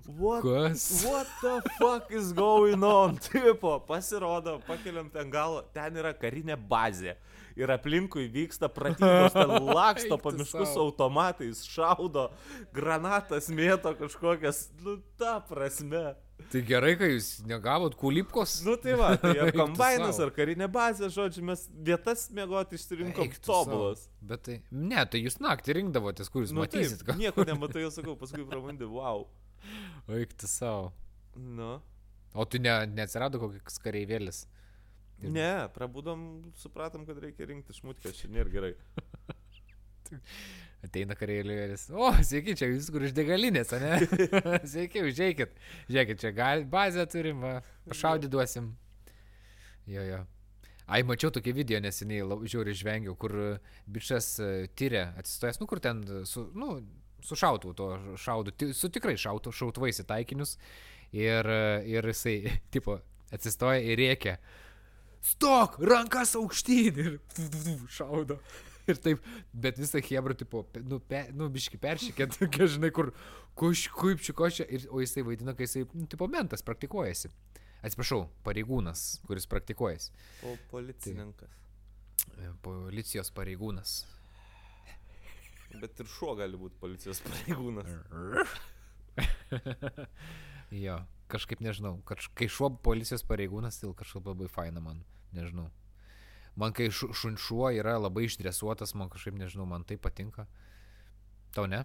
What, Kas? what the fuck is going on? Tipo, pasirodo, pakeliam ten galą, ten yra karinė bazė. Ir aplinkui vyksta pratybos, ten laksto Eik po tu miškus su sau. automatais, šaudo, granatas mėto kažkokias, nu ta prasme. Tai gerai, kai jūs negavot kulipkos. Nu tai va, tai ar kombainas, ar karinė bazė, žodžiu, mes vietas mėgoti išsirinkom tobulas. Bet tai, ne, tai jūs naktį rinkdavotės, kur jūs Nu, matysit, taip, nieko nematai, jau sakau, paskui pramandė, wow. Eik tu savo. Nu. O tu ne, neatsirado kokias kareivėlis. Ir- Ne, prabudom, supratom, kad reikia rinkti šmutkę, čia nėra gerai. Ateina kareivėlis. O, sveiki, čia jūs kur iš degalinės, ne? sveiki, užėjkit. Žiūrėkit, čia gal, bazę turim, pašaudį duosim. Jo, jo. Ai, mačiau tokį video neseniai, žiauriai žvengiau, kur e, bičias e, tyrė, atsistojęs, nu kur ten su, nu, su šautu, to šaudu, su tikrai šautu, šautuvais į taikinius. Ir, e, ir jisai, tipo, atsistoja ir rėkia. Stok, rankas aukštyn ir šaudo. Ir taip, bet visą hebrą, tipo, nu, pe, nu biški peršykė, tokia, žinai, kur, kuš, kaip čiko čia, ir, o jisai vaidina, kai jisai, nu, tipo, mentas praktikuojasi. Atsiprašau, pareigūnas, kuris praktikuojasi. O policininkas. E, Policijos pareigūnas. Bet ir šuo gali būti policijos pareigūnas. jo, kažkaip nežinau, kaž, kai šuo policijos pareigūnas, tai kažkaip labai faina man, nežinau. Man kai šu- šunšuo yra labai išdresuotas, man kažkaip nežinau, man tai patinka. Tau ne?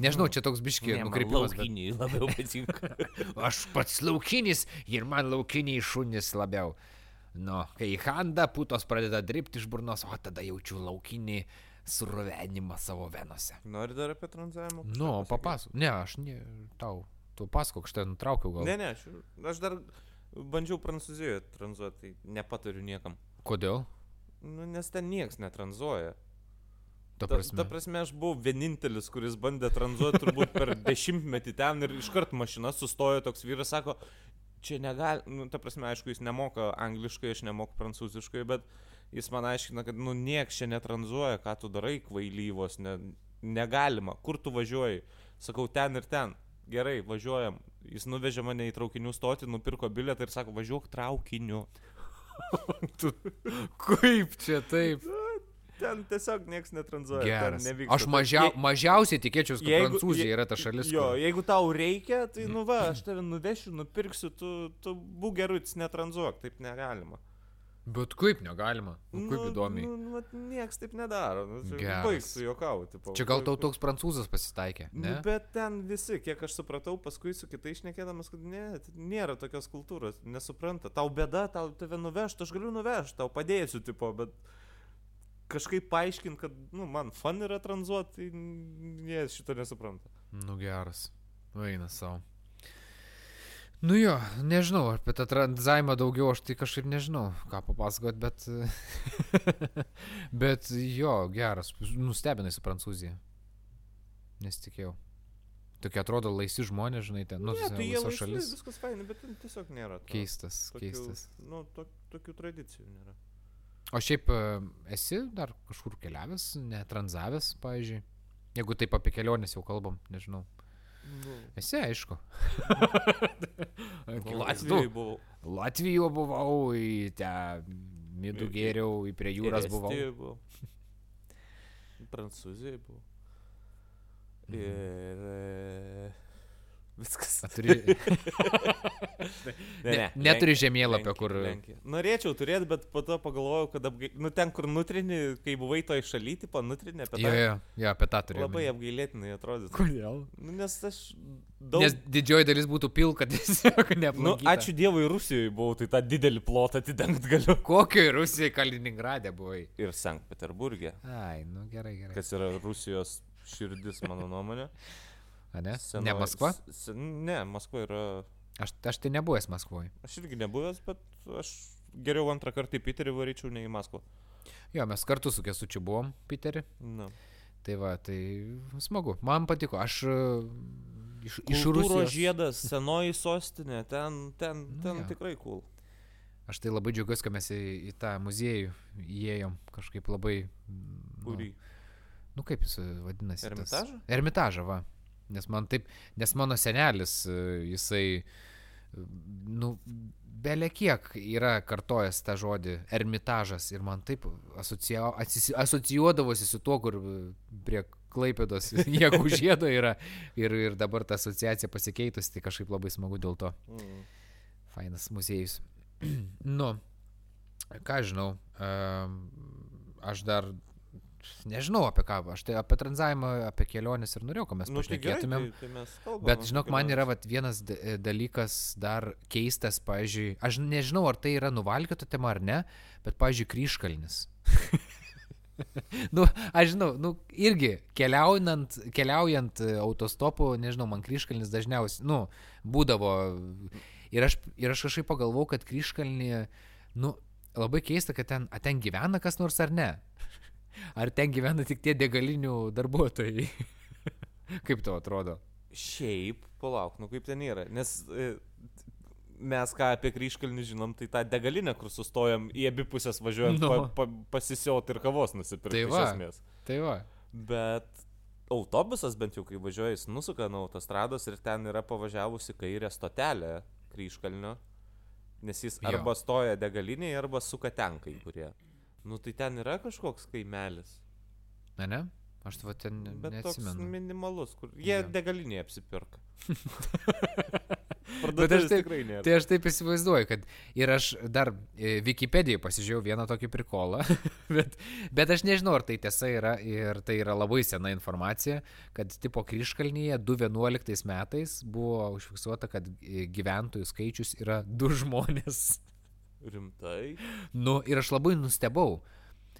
Nežinau, čia toks biški nukreipimas. Bet... Laukiniai labiau patinka. Aš pats laukinis ir man laukiniai šunys labiau. Nu, kai į handą putos pradeda dripti iš burnos, o tada jaučiu laukinį surovenimą savo venose. Nori dar apie tranzavimą? Nu, papasakok. Ne, aš ne, tau. Tu pasakok, aš ten nutraukiau gal. Ne, ne, aš, aš dar bandžiau Prancūzijoje tranzuoti, tai nepatariu niekam. Kodėl? Nu, nes ten nieks netranzuoja. Ta Ta, prasme. ta prasme, aš buvau vienintelis, kuris bandė tranzuoti turbūt per dešimtmetį ten ir iškart mašina sustojo, toks vyras sako, čia negali, nu, ta prasme, aišku, jis nemoka angliškai, aš nemoku prancūziškai, bet jis man aiškina, kad, nu, nieks čia netranzuoja, ką tu darai, kvailyvos, ne, negalima, kur tu važiuoji, sakau, ten ir ten. Gerai, važiuojam. Jis nuvežė mane į traukinių stotį, nupirko bilietą ir sako, važiuok traukiniu. Kaip čia taip? Ten tiesiog nieks netranzuoja. Aš Je- mažiausiai tikėčiau, kad Jeigu- Prancūzija yra ta šalis. Jo, kur- jeigu tau reikia, tai nu va, aš tave nuvešiu, nupirksiu, tu, tu būk gerutis, netranzuok, taip negalima. Bet kaip negalima? Nu, kaip įdomiai. Nu, nu, vat nieks taip nedaro. Nu, Geras. baigsiu juokauti. Čia gal tau toks prancūzas pasitaikė, Nu, ne? bet ten visi, kiek aš supratau, paskui su kitais šnekėdamas, kad ne, nėra tokios kultūros, nesupranta. Tau bėda, tau tave nuvežti, aš galiu nuvežti, tau padėsiu, tipo, bet kažkaip paaiškinti, kad, nu, man fan yra tranzuoti, tai jie šito nesupranta. Nu geras. Nu eina savo. Nu jo, nežinau, apie tą tranzavimą daugiau aš tai kažkaip nežinau, ką papasakot, bet... bet jo, geras. Nustebinai su Prancūzija. Nesitikėjau. Tokie atrodo laisvi žmonės, žinai, ten, nu, ne, tai jie laisvi, šalis. viskas fainai, bet tiesiog nėra. to- Keistas, tokių, keistas. Nu, to, tokių tradicijų nėra. O šiaip e, esi dar kažkur keliavęs, netranzavęs, pavyzdžiui? Jeigu taip apie keliones jau kalbam, nežinau. Esi, aišku. Latvijoje buvau. Latvijoje buvau, į ten midų gėriau, į prie jūros buvau. Buvau. Prancūzijoje buvau. Mhm. Ir e, viskas. A, Turi, Ne, ne, ne, neturi Lenkija, žemėlapio, Lenkija, kur... Lenkija. Norėčiau turėti, bet po to pagalvojau, kad apgai... nu, ten, kur nutrini, kai buvai toj šaly, tipo nutrini apie Jo, tą. jo, jo, apie tą turiu. Labai apgailėtinai atrodytų. Kodėl? Nu, nes aš daug... Nes didžioji dalis būtų pilka tiesiog Nu, neaplankyta. ačiū Dievui, Rusijoje buvau, tai tą didelį plotą atidengti galiu. Kokioj Rusijai Kaliningrade buvai? Ir Sankt Peterburgė, Ai, nu gerai, gerai. kas yra Rusijos širdis, mano nuomonė. Ne? Seno- Ne Maskva? s- Ne, Maskva yra Aš, aš tai nebuvęs Maskvoje. Aš irgi nebuvęs, bet aš geriau antrą kartą į Piterį varyčiau, nei į Maskvą. Jo, mes kartu su Kesučiu buvom, Piterį. Na. Tai va, tai smagu. Man patiko. Aš e, iš, iš Rusijos. žiedas, senoji sostinė, ten, ten, Nu ten jo. tikrai cool. Aš tai labai džiaugiuosi, kad mes į, į tą muziejų įėjom kažkaip labai... Nu, Kurį? nu kaip jis vadinasi? tas- Ermitažą? Ermitažą, va. Nes man taip, nes mano senelis, e, jisai, nu, belė kiek yra kartojęs tą žodį ermitažas ir man taip asocia, asocijuodavosi su tuo, kur prie Klaipėdos jėgų žiedo yra ir, ir dabar ta asociacija pasikeitusi, tai kažkaip labai smagu dėl to. Mm. Fainas muziejus. nu, ką žinau, aš dar nežinau apie ką, aš tai apie tranzavimą, apie keliones ir norėjau, kad mes Nu, tai pašnekėtumėm. tai, tai mes kalbame. Bet žinok, man yra vat, vienas e, dalykas dar keistas, pavyzdžiui, aš nežinau, ar tai yra nuvalkėta tema ar ne, bet, pavyzdžiui, kryškalnis. nu, aš žinau, nu, irgi keliaujant, keliaujant autostopu, nežinau, man kryškalnis dažniausiai, nu, būdavo. Ir aš, ir aš kažkaip pagalvojau, kad kryškalnį, nu, labai keista, kad ten, ten gyvena kas nors ar ne. Ar ten gyvena tik tie degalinių darbuotojai? Kaip tau atrodo? Šiaip, palauk, nu kaip ten yra. Nes e, mes ką apie kryškalnį žinom, tai tą degalinę, kur sustojam į abi pusės važiuojant Nu. pa, pa, pasisiauti ir kavos nusipirkti. Tai iš va. esmės. Tai va. Bet autobusas bent jau, kai važiuoja, jis nusuka nuo autostrados ir ten yra pavažiavusi kairė stotelė kryškalnio. Nes jis Jo. arba stoja degalinėje, arba suka ten kai kurie. Nu tai ten yra kažkoks kaimelis. Ne, ne? Aš tavo ten Bet toks neatsimenu. minimalus, kur jie Jo. degalinėje apsipirka. Bet aš taip, tai aš taip įsivaizduoju, kad ir aš dar e, Wikipedijai pasižiūrėjau vieną tokį prikolą, bet, bet aš nežinau, ar tai tiesa yra ir tai yra labai sena informacija, kad tipo Kryškalnyje 2011 metais buvo užfiksuota, kad e, gyventojų skaičius yra du žmonės. Rimtai. Nu, ir aš labai nustebau.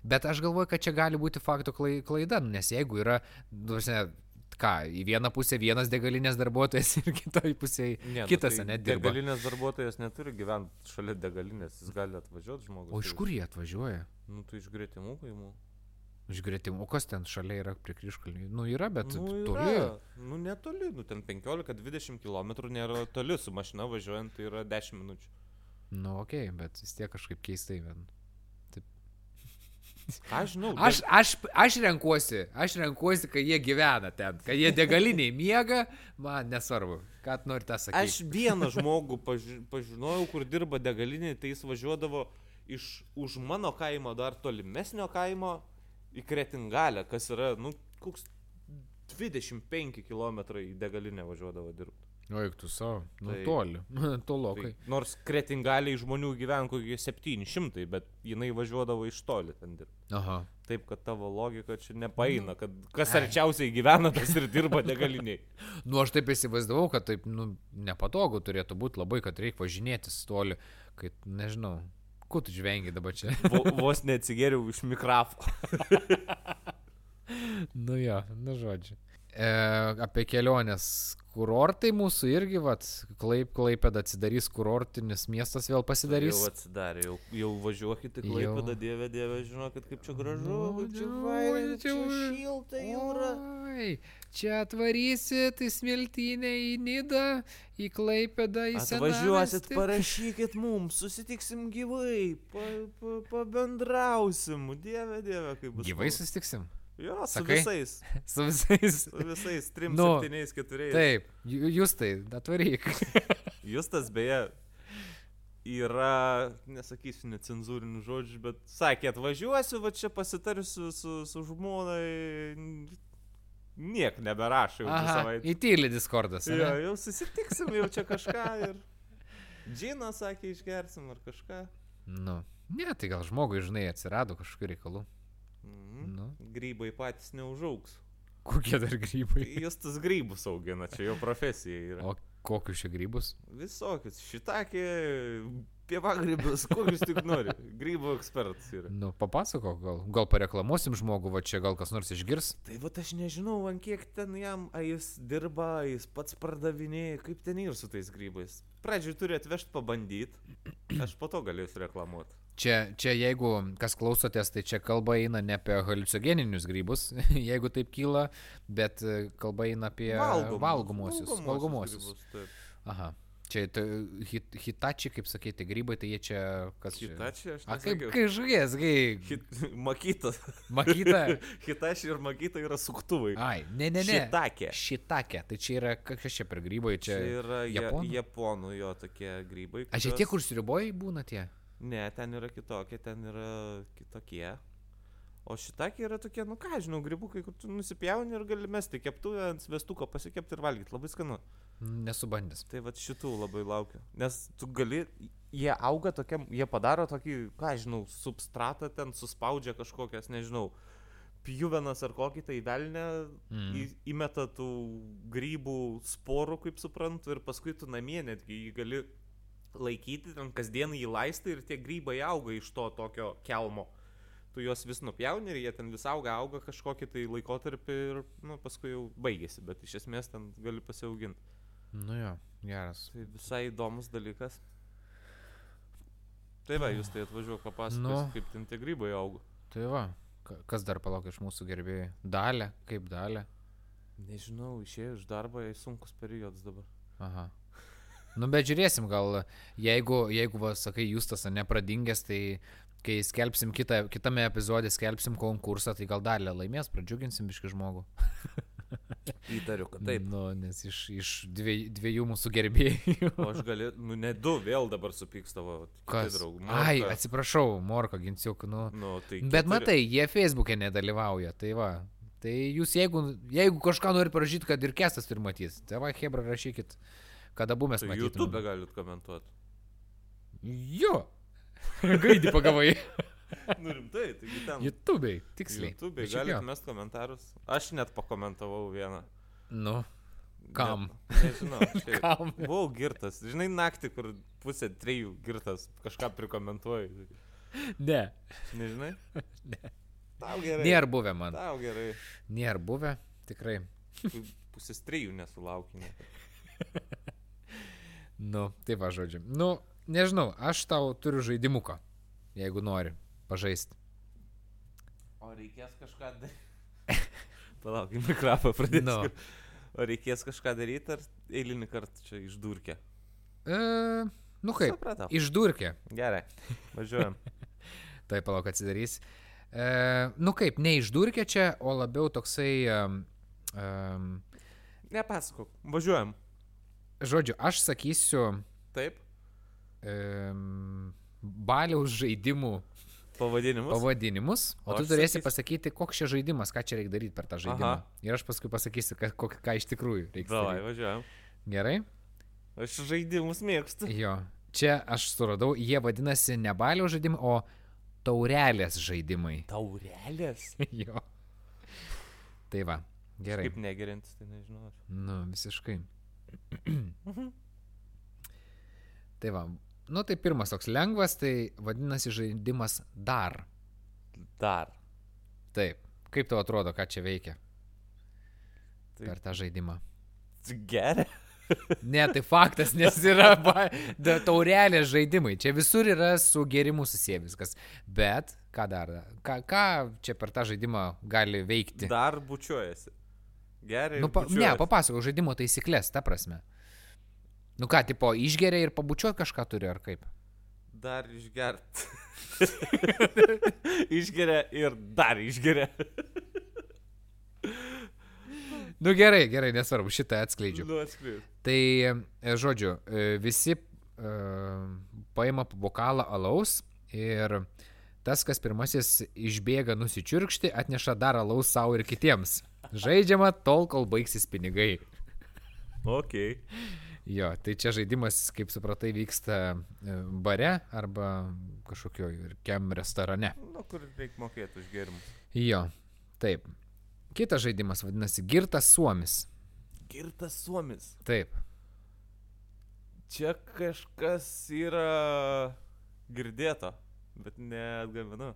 Bet aš galvoju, kad čia gali būti klai- klaida, nu, nes jeigu yra, nu, prasme, ką, į vieną pusę vienas degalinės darbuotojas ir kitoj pusėje Ne, nu kitas, tai ne, dirba. Degalinės darbuotojas neturi gyventi šalia degalinės, jis gali atvažiuoti žmogus. O iš kur jie atvažiuoja? Nu, tai iš greitimų kaimų. Iš greitimų, o kas ten šalia yra prie kryškalnių? Nu, yra, bet nu, toli. yra. Nu, netoli, nu, ten 15-20 km nėra toli, su mašina važiuojant tai yra 10 minučių. Nu, okei, okay, bet vis tiek kažkaip keistai. Ben. Ką žinau, Aš, aš, aš renkuosi, aš renkuosi, kai jie gyvena ten, kai jie degaliniai miega, man nesvarbu, ką nori tą sakyti. Aš vieną žmogų paži pažinojau, kur dirba degalinė, tai jis važiuodavo iš už mano kaimo dar tolimesnio kaimo į Kretingalę, kas yra, nu, koks 25 km į degalinę važiuodavo dirbti. O, juk tu savo, nu Tai- toli, Tai, tolokai. nors kretingaliai žmonių gyvena kokie 700, bet jinai važiuodavo iš toli ten dirbti. Aha. Taip, kad tavo logika čia nepaeina, kad kas Ai. arčiausiai gyvena, tas ir dirba degaliniai. Nu, aš taip įsivaizdavau, kad taip, nu, nepatogu turėtų būti labai, kad reikia važinėtis toli, kad, nežinau, ko tu žvengi dabar čia. Vo, vos neatsigeriau iš mikrofo. nu jo, nu žodžiu. E, apie keliones. Kurortai mūsų irgi, vat, klaip, klaipėda atsidarys kurortinis miestas vėl pasidarys. Jau atsidarė, jau, jau važiuokit į Jau. Klaipėdą, dieve, dieve, žinokit, kaip čia gražu, Nu, čia faina, čia čia šilta jūra. Oi, čia atvarysit į smiltynę, į Nidą, į Klaipėdą, į Atvažiuosit, senamiestį. parašykit mums, susitiksim gyvai, pa, pa, pabendrausim, dieve, dieve, kaip bus. Gyvai susitiksim. Jo, su Sakai? visais, Su visais. su visais, trim, Nu, septyniais, keturiais. Taip, jūs tai, atvaryk. Justas beje yra, nesakysiu necenzūrinių žodžių, bet sakė, atvažiuosiu, va čia pasitarsiu su, su žmona, niek neberašau jau savaitės. įtylė Discordas. Jo, jau susitiksim, jau čia kažką ir... Džiną, sakė, išgersim ar kažką. Nu, ne, tai gal žmogui, žinai, atsirado kažkokių reikalų. Mhm. Nu, Grybai patys neužaugs. kokie dar grybai. Jis tas grybus augina, čia jo profesija yra. O kokius čia grybus? Visokius, šitakė, pievagrybius, kokius tik nori. Grybų ekspertas yra. Nu, papasakok, gal, gal pareklamuosim žmogų, va čia gal kas nors išgirs. Tai va aš nežinau, ant kiek ten jam, ar jis dirba, jis pats pardavinėja, kaip ten ir su tais grybais. Pradžioj turi atvežti pabandyti, aš po to galėsiu reklamuoti. Čia, čia jeigu kas klausotės, tai čia kalba eina ne apie haliucinogeninius grybus, jeigu taip kyla, bet kalba eina apie valgomosius. valgomosius. grybus, taip. Aha. Čia tai, hit, hitači, kaip sakyti, grybai, tai jie čia kas čia? Hitachi, aš A kaip, kai žuvies, kai Hit, makita. makyta. Hitachi ir makita yra suktuvai. Ai, ne, ne, ne. Šitakė. Šitakė. Tai čia yra, kas čia per grybai, Čia čia... yra ja, japonų? japonų jo tokie grybai. A čia kuriuos- tie, kur sriuboji būna tie? Ne, ten yra kitokie, ten yra kitokie. O šitakė yra tokie, nu ką, žinau, grybukai, kur tu nusipjauni ir gali mesti keptuvę ant svestuko, pasikepti ir valgyti. Labai skanu. Nesubandęs. Tai va šitų labai laukiu. Nes tu gali, jie auga tokiam, jie padaro tokį, ką žinau, substratą ten suspaudžia kažkokias, nežinau, pjuvenas ar kokį tai velnę, Mm. į, įmeta tų grybų sporų, kaip suprantu, ir paskui tu namie netgi jį gali laikyti, ten kasdien jį laistai ir tie grybai auga iš to tokio kelmo. Tu juos vis nupjauni ir jie ten vis auga, auga kažkokį tai laikotarpį ir, nu, paskui jau baigėsi, bet iš esmės ten gali pasiauginti. Nu jo, geras. Tai visai įdomus dalykas. Tai va, jūs tai atvažiuoju papasakoti, Nu. kaip ten tie grybai auga. Tai va, ka- kas dar palaukia iš mūsų gerbėjų? Dalė, kaip dalė? Nežinau, išėjau iš darbo, jai sunkus periodas dabar. Aha. Nu, bet žiūrėsim, gal jeigu, jeigu va, sakai, jūs tas nepradingęs, tai kai skelbsim kitą, kitame epizode, skelbsim konkursą, tai gal dalė laimės, pradžiuginsim biški žmogų. Įtariu, kad taip. Nu, nes iš, iš dviejų, dviejų mūsų gerbėjų. O aš galiu, nu ne du, vėl dabar supyks tavo Kas? Ai, atsiprašau, Morko Ginciuk, nu. Nu, tai Bet keturi- matai, jie Facebook'e nedalyvauja, tai va. Tai jūs jeigu, jeigu kažką nori parašyti, kad ir kestas turi matyti, tai va, Hebra, rašykit, kada abu mes Tai matysime. YouTube galit komentuoti. Jo. Gaidį pagavai. Nu rimtai, taigi ten. YouTube'ai, tiksliai. YouTube Bet šiaip galit jo. mest komentarus. Aš net pakomentavau vieną. Nu, Kam? Net, nežinau. šiaip. kam? Buvau girtas. Žinai, naktį, kur pusė trijų girtas, kažką prikomentuoju. Ne. Nežinai? Ne. Tau gerai. Nėra buvę man. Tau gerai. Nėra buvę, tikrai. Pusės trijų nesulaukinė. Nu, tai va, žodžiu. Nu, nežinau, aš tau turiu žaidimuką, jeigu nori pažaisti. O reikės kažką daryti. Palauk, mikrofą pradėsiu. Nu. O reikės kažką daryti ar eilinį kartą čia išdurkė? E, nu kaip, Supratau. išdurkė. Gerai, važiuojam. Tai palauk atsidarys. E, nu kaip, ne išdurkė čia, o labiau toksai... Um, um, Nepasakok, važiuojam. žodžiu, aš sakysiu Taip, um, baliaus žaidimų pavadinimus. pavadinimus, o, O tu turėsi sakysiu- pasakyti, koks čia žaidimas, ką čia reikia daryti per tą žaidimą. Aha. Ir aš paskui pasakysiu, ką, kok- ką iš tikrųjų reikia daryti. važiuojam. Gerai? Aš žaidimus mėgstu. Jo. Čia aš suradau, jie vadinasi ne balio žaidimai, o taurelės žaidimai. Taurelės. jo. Tai va, gerai. Kaip negerintis, tai nežinau. Nu, visiškai. tai va, nu tai pirmas toks lengvas, tai vadinasi žaidimas dar. Dar. Taip. Kaip tau atrodo, ką čia veikia Tai per tą žaidimą? geria. Ne, tai faktas, nes yra ba, da, taurelės žaidimai. Čia visur yra su gerimu susiję viskas. Bet ką dar? Ką, ką čia per tą žaidimą gali veikti? Dar bučiuojasi. Gerai. Nu, pa, ne, papasakau žaidimo taisyklės, ta prasme. Nu ką, tipo, išgeria ir pabučiuot kažką turi, ar kaip? Dar išgert. išgeria ir dar išgeria. Nu gerai, gerai, nesvarbu, šitą atskleidžiu. Nu, atskleid. Tai, e, žodžiu, e, visi e, paima bokalą alaus ir tas, kas pirmasis išbėga nusičiurkšti, atneša dar alaus savo ir kitiems. Žaidžiama tol, kol baigsis pinigai. Ok. Jo, tai čia žaidimas, kaip supratai, vyksta e, bare arba kažkokio ir kem restorane. Nu, kur reikia mokėti už gėrimus. Jo, taip. Kitas žaidimas vadinasi Girtas Suomis. Girtas suomis. Taip. Čia kažkas yra girdėto, bet neatgaminu.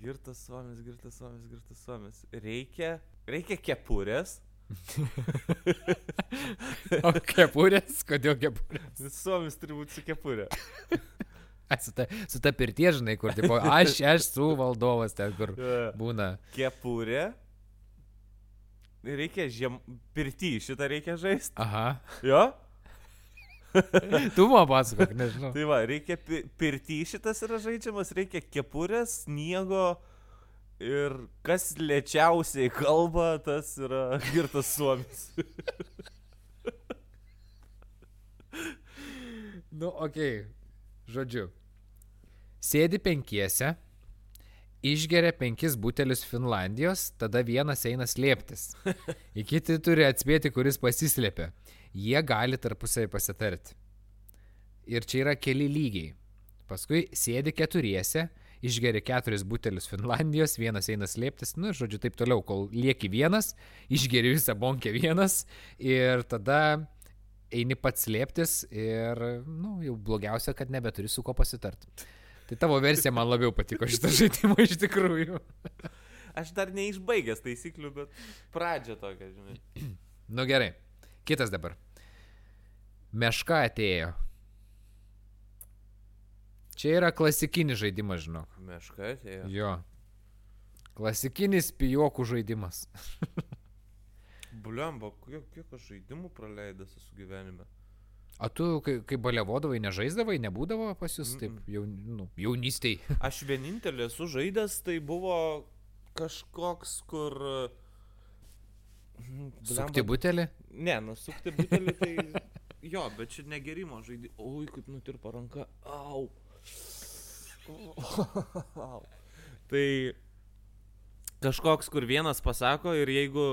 Girtas suomis, girtas suomis, girtas suomis. Reikia, reikia kepurės. O kepurės, kodėl kepurės? Suomis turi būti su kepurė. Su ta, su ta pirtie, žinai, kur, tipo, aš esu valdovas, ten, kur būna. Kepurė. Reikia žiem... Pirty, šitą reikia žaisti. Aha. Jo? Tu man pasakok, nežinau. Tai va, reikia pi pirty šitas yra žaidžiamas, reikia kepurės, sniego ir kas lėčiausiai kalba, tas yra girtas suomis. Nu, okei. Okay. Žodžiu. Sėdi penkiese, išgeria penkis butelius Finlandijos, tada vienas eina slėptis. Į kiti turi atspėti, kuris pasislėpia. Jie gali tarpusai pasitarti. Ir čia yra keli lygiai. Paskui sėdi keturiese, išgeria keturis butelius Finlandijos, vienas eina slėptis, nu žodžiu taip toliau, kol lieki vienas, išgeri visą bonkę vienas ir tada eini pats slėptis ir, nu, jau blogiausia, kad nebeturi su ko pasitart. Tai tavo versija man labiau patiko šitą žaidimą iš tikrųjų. Aš dar neišbaigęs taisyklių, bet pradžia tokia, žinai. Nu gerai, kitas dabar. Meška atėjo. Čia yra klasikinis žaidimas, žinok. Meška atėjo. Jo. Klasikinis pijokų žaidimas. Bliamba, kiek, kiek aš žaidimų praleidęs esu gyvenime. O tu, kai, kai balevodavai, nežaisdavai, nebūdavo pas jūs taip jaun, nu, jaunystėj. Aš vienintelį esu žaidęs, tai buvo kažkoks, kur... mm, Sukti blemba- butelį? Ne, nusukti butelį tai... Jo, bet čia negerimo žaidži. Oi, kaip nutirpa ranka. Au. Au. Tai kažkoks, kur vienas pasako ir jeigu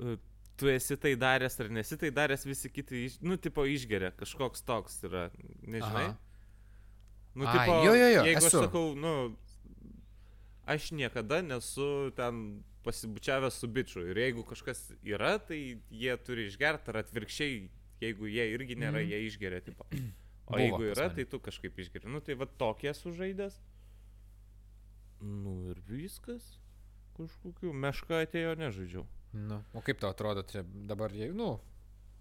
e, tu esi tai daręs ar nesi tai daręs, visi kiti, iš, nu, tipo, išgeria. Kažkoks toks yra, nežinai. Aha. Nu, tipo, jo, jo, jo, jeigu esu. aš sakau, nu, aš niekada nesu ten pasibučiavęs su bičiu. Ir jeigu kažkas yra, tai jie turi išgerti, ar atvirkščiai, jeigu jie irgi nėra, mm. jie išgeria, tipo. O Buvo jeigu yra, tai tu kažkaip išgeri. Nu, tai va tokie sužaidęs. Nu ir viskas. Kažkokiu meška atėjo, nežaidžiau. Nu, o kaip tau atrodo, čia dabar, jei- nu,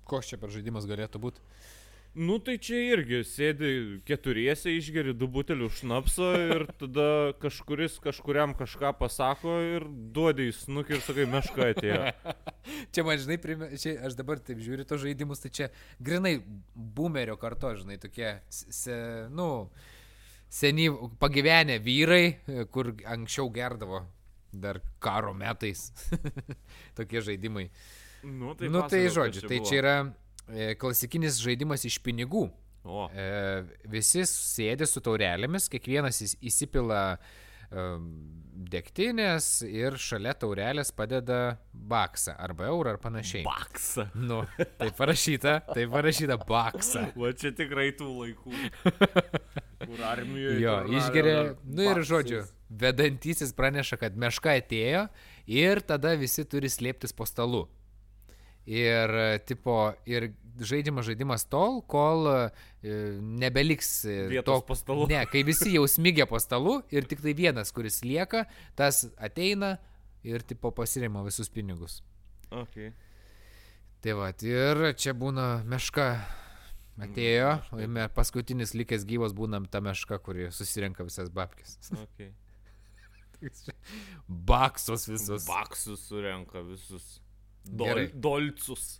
koks čia per žaidimas galėtų būti? Nu tai čia irgi sėdi keturiese, išgeri du butelius šnapso ir tada kažkuris kažkuriam kažką pasako ir duodi į snukį ir sakai, meška atėjo. Čia man, žinai, prime, čia, aš dabar taip žiūriu tos žaidimus, tai čia grinai boomerio karto, žinai, tokie, se, nu, seniai pagyvenę vyrai, kur anksčiau gerdavo dar karo metais. Tokie žaidimai. Nu Tai nu, tai žodžiu, tai čia yra klasikinis žaidimas iš pinigų. O, E, visi sėdi su taurelėmis, kiekvienas įs- įsipila um, degtinės ir šalia taurelės padeda baksą arba eurą ar panašiai. Baksą. Nu, tai parašyta, tai parašyta baksą. Va čia tikrai tų laikų. Kur armijoje. Jo, išgeria, nu ir baksus. žodžiu, vedantysis praneša, kad meška atėjo ir tada visi turi slėptis po stalu. Ir, e, tipo, ir žaidžiamas žaidimas tol, kol e, nebeliks e, Vietos po stalu. Ne, kai visi jau smigia po stalu ir tik tai vienas, kuris lieka, tas ateina ir, tipo, pasirima visus pinigus. Okay. Tai va, ir čia būna meška. Atėjo, paskutinis likęs gyvas būna ta meška, kuri susirenka visas babkis. Okay. Baksus visus. Baksus surenka visus. Gerai. Dol, dolcus.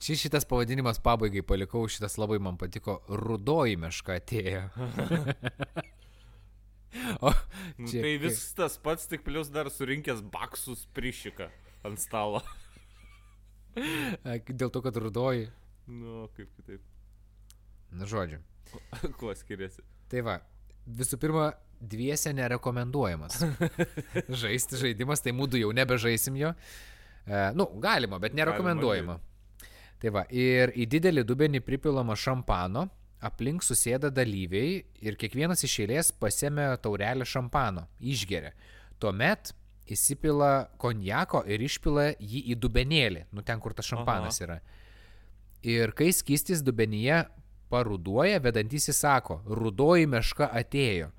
Čia šitas pavadinimas pabaigai palikau, šitas labai man patiko. Rudoji meška atėjo. o, Nu, Čia tai vis tas pats, tik plus dar surinkęs baksus prišika ant stalo. dėl to, kad rudoji. Nu, kaip kitaip. Na, žodžiu. Kuo skiriasi? Tai va, visų pirma, dviese nerekomenduojamas. Žaisti žaidimas, tai mūdu jau nebežaisim jo. E, nu, galima, bet nerekomenduojama. Tai va, ir į didelį dubenį pripilama šampano, aplink susėda dalyviai ir kiekvienas iš eilės pasėmė taurelę šampano, išgeria. Tuomet įsipila konjako ir išpila jį į dubenėlį, nu ten, kur tas šampanas Aha. yra. Ir kai skystis dubenyje paruduoja, vedantysis sako, rudoji meška atėjo.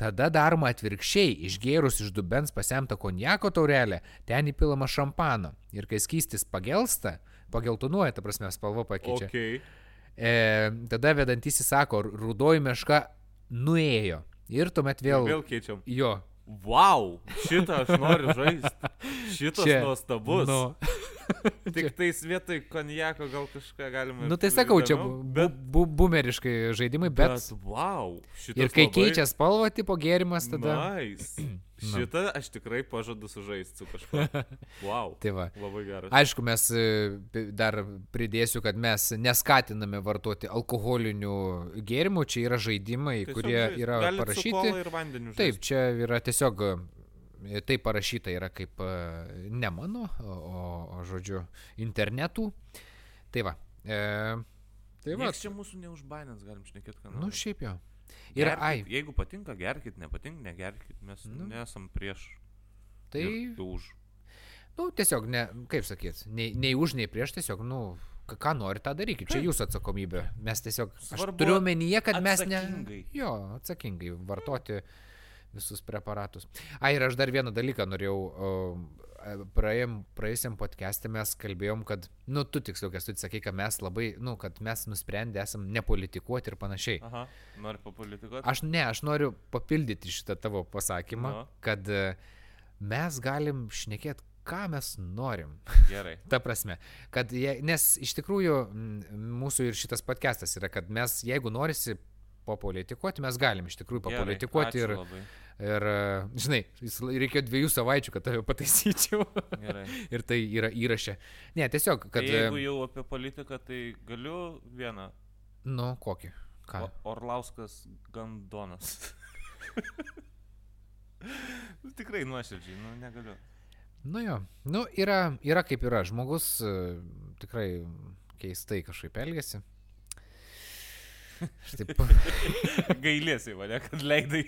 Tada daroma atvirkščiai, išgėrus iš dubens pasemtą konjako taurelę, ten įpilama šampano. Ir kai skystis pagelsta, pageltonuoja, ta prasme, spalva pakeičia. Okay. E, tada vedantysis sako, rudoji meška nuėjo. Ir tuomet vėl... Vėl keičiam. Jo. Wow, šitą aš noriu žaisti. Šitas Čia, nuostabus. Nu, Tik tais vietoj konjako gal kažką galima. nu tai sakau, čia bu, bet, bu, bumeriškai žaidimai, bet... bet wow. Ir kai labai- keičia spalvą, tipo gėrimas, tada... Nice. Šitą aš tikrai pažadu sužaisti su kažkuo. Wow. Tai va. Labai geras. Aišku, mes e, dar pridėsiu, kad mes neskatiname vartoti alkoholinių gėrimų, čia yra žaidimai, Tiesiog kurie yra parašyti. Taip, čia yra tiesiog, tai parašyta yra kaip e, ne mano, o, o, žodžiu, internetų. Tai va. E, tai va. Niekas čia mūsų neužbainins, galim šnekėti, ką Nu, norim. šiaip jo. Ir ai, Gerkit, Jeigu patinka, gerkit, nepatinka, negerkit. Mes Nu. nesam prieš. tai, ir už. nu, tiesiog, ne, kaip sakyt, nei, nei už, nei prieš, tiesiog, nu, ką- nori, tą darykit. Čia jūsų atsakomybė. Mes tiesiog, aš Svarbu turiu omenyje, kad mes ne... Jo, atsakingai vartoti visus preparatus. Ai, ir aš dar vieną dalyką norėjau. e, Praėjom, praėjusiam podcast'e mes kalbėjom, kad, nu, tu tiksliau, kas tu sakai, kad mes labai, nu, kad mes nusprendę esam nepolitikuoti ir panašiai. Aha, nori papolitikuoti? Aš ne, aš noriu papildyti šitą tavo pasakymą, Nu. kad e, mes galim šnekėti, ką mes norim. Gerai. Ta prasme, kad, je, nes iš tikrųjų mūsų ir šitas podcastas yra, kad mes, jeigu norisi papolitikuoti, mes galim iš tikrųjų Gerai, papolitikuoti ačiū ir, labai. Ir, e, žinai, reikėjo dviejų savaičių, kad tave pataisyčiau. Gerai. ir tai yra įrašė. Ne, tiesiog, kad... Tai e, jeigu jau apie politiką, tai galiu vieną. Nu, kokį? Ką? O- Orlauskas Gandonas. Tikrai nuoširdžiai, nu negaliu. Nu jo, nu yra, yra kaip yra, žmogus e, tikrai keistai kažkaip elgesi. Aš taip, Gailėsi mane, kad leidai.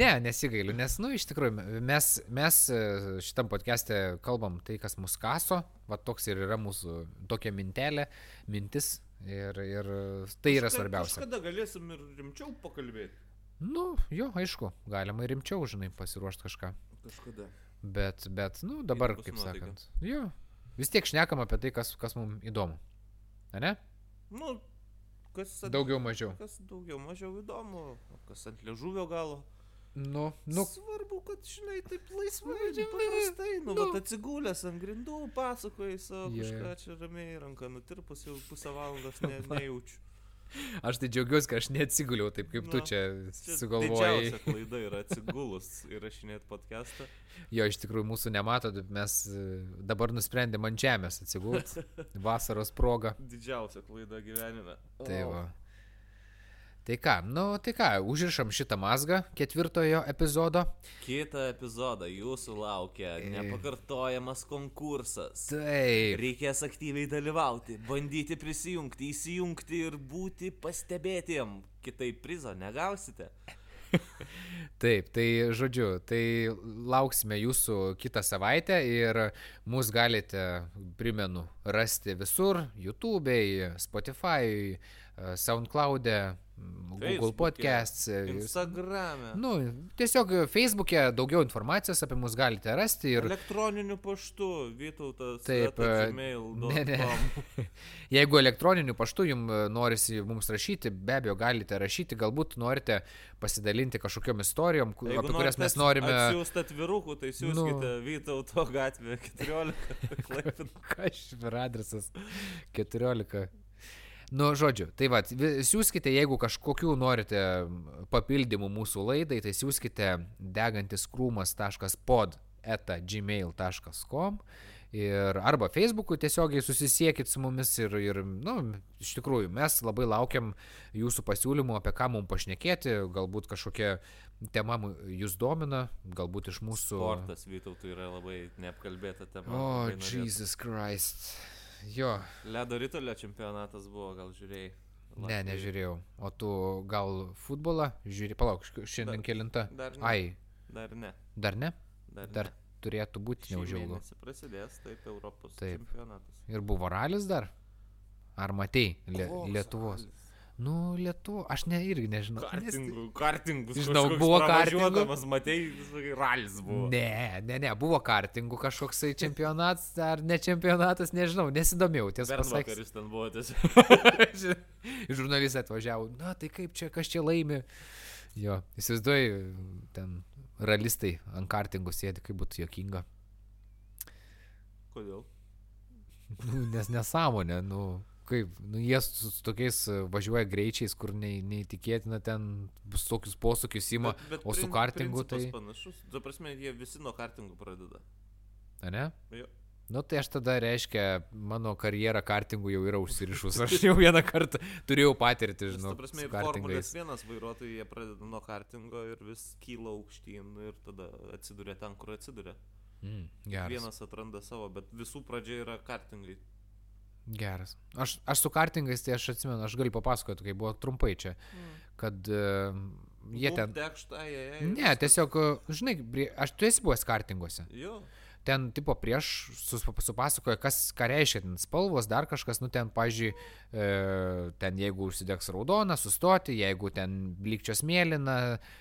ne, nesigailiu, nes, nu, iš tikrųjų, mes, mes e, šitam podcast'e kalbam tai, kas mus kaso, va toks ir yra mūsų tokia mintelė, mintis ir, ir tai yra svarbiausia. Kada galėsim ir rimčiau pakalbėti? Nu, jo, aišku, galima ir rimčiau, žinai, pasiruošti kažką. Kažkada. Bet, bet, nu, dabar, kaip sakant, jo, vis tiek šnekam apie tai, kas, kas mums įdomu. A ne? Nu, kas ant, Daugiau mažiau. Kas daugiau mažiau įdomu, kas ant liežuvio galo. Nu, nu, Svarbu, kad, žinai, taip laisvai, Nu, paprastai, nu, nu. atsigulęs ant grindų, pasakoji savo Jo, kažką čia ramiai, ranka nutirpus jau pusę valandos ne, nejaučiu. Aš tai džiaugiuosi, kad aš neatsiguliau taip, kaip tu Nu, čia Čia sugalvojai. Didžiausia klaida yra atsigulus įrašinėti podcastą. Jo, iš tikrųjų mūsų nemato, mes e, dabar nusprendėm ant žemės atsigulti. Vasaros proga. Didžiausia klaida gyvenime. Tai va. Tai ką, nu tai ką, užrišam šitą mazgą ketvirtojo epizodo. Kitą epizodą jūsų laukia nepakartojamas konkursas. Taip. Reikės aktyviai dalyvauti, bandyti prisijungti, įsijungti ir būti pastebėtiem. Kitaip prizo negausite. Taip, tai žodžiu, tai lauksime jūsų kitą savaitę ir mus galite, primenu, rasti visur - YouTube'e, Spotify'e, SoundCloud'e, Google Facebook'e, Podcasts. e, Instagram'e. Nu, tiesiog Facebook'e daugiau informacijos apie mus galite rasti ir Elektroniniu paštu Vytautas. Taip, e, ne, ne. Jeigu elektroniniu paštu jums norisi mums rašyti, be abejo galite rašyti, galbūt norite pasidalinti kažkokiam istorijom, ku- apie kurias mes norime... Siūsti atvirukų, tai siūskite nu. Vytauto gatvė 14. Klaipėda. Kas per adresas 14. Nu, žodžiu, tai va, siūskite, jeigu kažkokių norite papildymų mūsų laidai, tai siūskite degantiskrūmas.pod eta gmail.com ir arba Facebook'u tiesiogiai susisiekit su mumis ir, ir, nu, iš tikrųjų, mes labai laukiam jūsų pasiūlymų, apie ką mums pašnekėti, galbūt kažkokia tema jūs domina, galbūt iš mūsų... Sportas Vytautų yra labai neapkalbėta tema. O, norėtų. Jesus Christ. Jo, Ledo rytulio čempionatas buvo, gal žiūrėjai. Ne, Latvijoj. nežiūrėjau. O tu gal futbolą žiūri? Palauk, šiandien Dar- kelinta. Dar ne. Ai, Dar ne. dar ne? Dar, Dar ne. turėtų būti neužilgo. prasidės taip Europos Taip. čempionatas. Ir buvo ralis dar? Ar matei Lie Koks Lietuvos? ralis? Nu, Lietuva, aš ne irgi nežinau. Kartingų, kartingus. Žinau, buvo Matei, sakai, ralis buvo. Ne, ne, ne, buvo kartingų kažkoksai čempionatas ar ne čempionatas, nežinau, nesidomėjau, tiesą pasakius. Bernvakaris ten buvo tiesiog. Žurnalistai atvažiavo, na tai kaip čia, kas čia laimi. Jo, įsivaizduoju, ten realistai ant kartingų sėdi, kaip būtų jokinga. Kodėl? Nu, nes nesąmonė, nu, kaip, nu, jie su, su tokiais e, važiuoja greičiais, kur nei, neįtikėtina ten tokius posūkius įma, o su kartingu tai- Panašus. Tu prasme, jie visi nuo kartingų pradeda. ne? Jo. Nu, tai aš tada reiškia, mano karjera kartingų jau yra užsirišus. Aš jau vieną kartą turėjau patirtį, žinau, ta prasme, Formulės vienas vairuotojai, jie pradeda nuo kartingo ir vis kyla aukštyn ir tada atsiduria ten, kur atsiduria. Mm, geras. Vienas atranda savo, bet visų pradžia yra kartingai. Geras. Aš, aš su kartingais, tai aš atsimenu, aš galiu papasakoti, kai buvo trumpai čia, kad uh, jie ten... Tekštą, jie. Ne, tiesiog, e, žinai, aš tu esi buvęs kartinguose. Jo. Ten, tipo, prieš supasakoja, kas, ką reiškia ten spalvos, dar kažkas, nu ten, pažiūrėjau, e, ten jeigu užsidegs raudona, sustoti, jeigu ten blikčios mėlyna,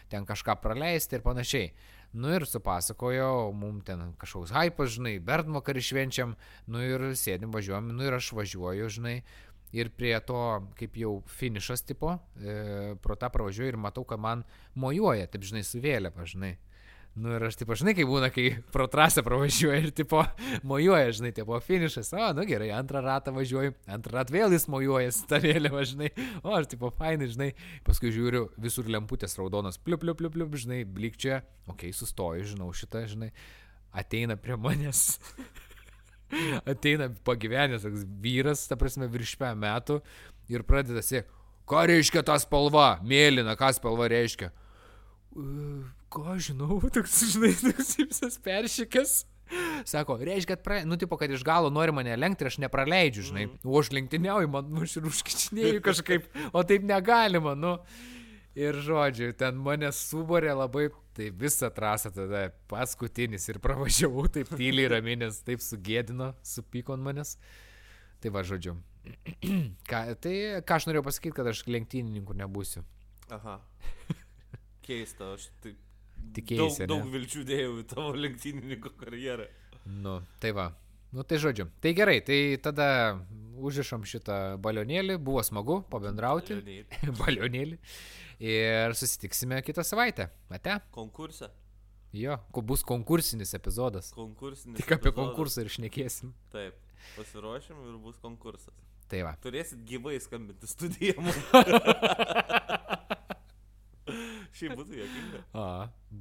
ten kažką praleisti ir panašiai. Nu ir supasakojo, mum ten kažkoks hypas, žinai, Bertvakarį švenčiam, nu ir sėdim, važiuojam, nu ir aš važiuoju, žinai. Ir prie to, kaip jau finišas tipo, e, pro tą pravažiuoju ir matau, kad man mojuoja, taip žinai, su vėliava, žinai. Nu ir aš, tipo, žinai, kai būna, kai pro trasą pravažiuoja ir, tipo, mojuoja, žinai, tipo, finišas, o, nu gerai, antrą ratą važiuoju, antrą ratą vėl jis mojuoja vėliavą, žinai, o, aš, tipo, fainai, žinai, paskui žiūriu, visur lemputės raudonos, pliup, pliup, pliup, pliup, žinai, blikčia, okei, okay, sustoju, žinau šitą, žinai, ateina prie manęs. ateina pagyvenęs toks vyras, ta prasme, virš pę metų ir pradeda siekti, ką reiškia ta spalva, mėlyna, ką spalva reiškia. "E, Ką aš žinau, toks, žinai, toks visas peršykęs. Sako, reiškia, kad, pra... nu, tipo, kad iš galo nori mane lenkti aš nepraleidžiu, žinai. Mm. O aš lenktyniauju, man, nu, aš ir užkičinėjau kažkaip, o taip negalima, nu. Ir žodžiu, ten mane suborė labai, tai visą trasą tada paskutinis ir pravažiavau taip tyliai raminės, taip sugėdino, supyko ant manęs. Tai va, žodžiu. ką, tai ką aš norėjau pasakyti, kad aš lenktynininku nebūsiu. Aha. Keista, aš taip. Tikėjaisi, Daug, daug vilčių dėjau į tavo lenktynininko karjerą. Nu, tai va. Nu, tai žodžiu. Tai gerai, tai tada užrišom šitą balionėlį, buvo smagu pabendrauti. Leonid. balionėlį. Ir susitiksime kitą savaitę. Ate? Konkurse. Jo, bus konkursinis epizodas. Konkursinis. Tik apie epizodas. konkursą ir šnekėsim. Taip. Pasiruošim ir bus konkursas. Tai va. Turėsit gyvai skambinti studiją. Šiaip būtų jokinga. A,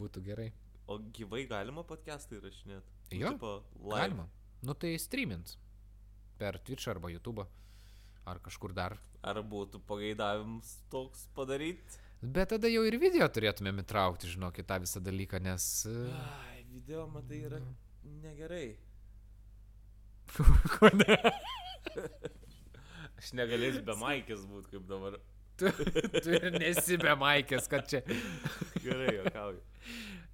būtų gerai. O gyvai galima podcastą įrašinėti? Jo, Tipo. Galima. Nu tai streamint. Per Twitch arba YouTube. ar kažkur dar. Ar būtų pageidavimas toks padaryti? Bet tada jau ir video turėtumėm įtraukti, žinokit, tą visą dalyką, nes... e, Ai, video, matai, yra negerai. Kodėl? Aš negalėsiu be maikės būti kaip dabar. Tu, tu nesi be maikės, kad čia... Gerai, jokauju.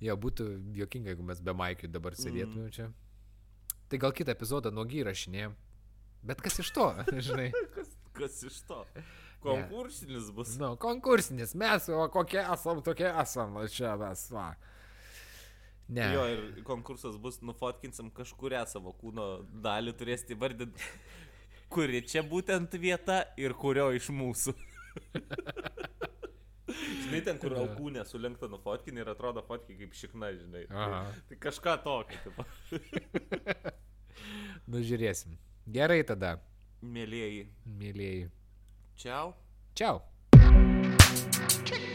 Jo, būtų jokinga, jeigu mes be maikių dabar sėdėtumėm čia. Tai gal kitą epizodą nuogi įrašinėjom. Bet kas iš to, žinai? Kas, kas iš to? Konkursinis bus. Nu, konkursinis, mes, o kokie esam, tokie esam, čia mes, va. Ne. Jo, ir konkursas bus, nufotkinsim kažkuria savo kūno dalį, turėsite įvardinti, kuri čia būtent vieta ir kurio iš mūsų. Žinai, ten, kur alkūnė sulenkta nuo fotkinį ir atrodo fotkinį kaip šikna, žinai. Aha. Tai, tai kažką tokio. nu, žiūrėsim. Gerai tada. Mėlyjeji. Mėlyjeji. Čiau. Čiau. Thank you.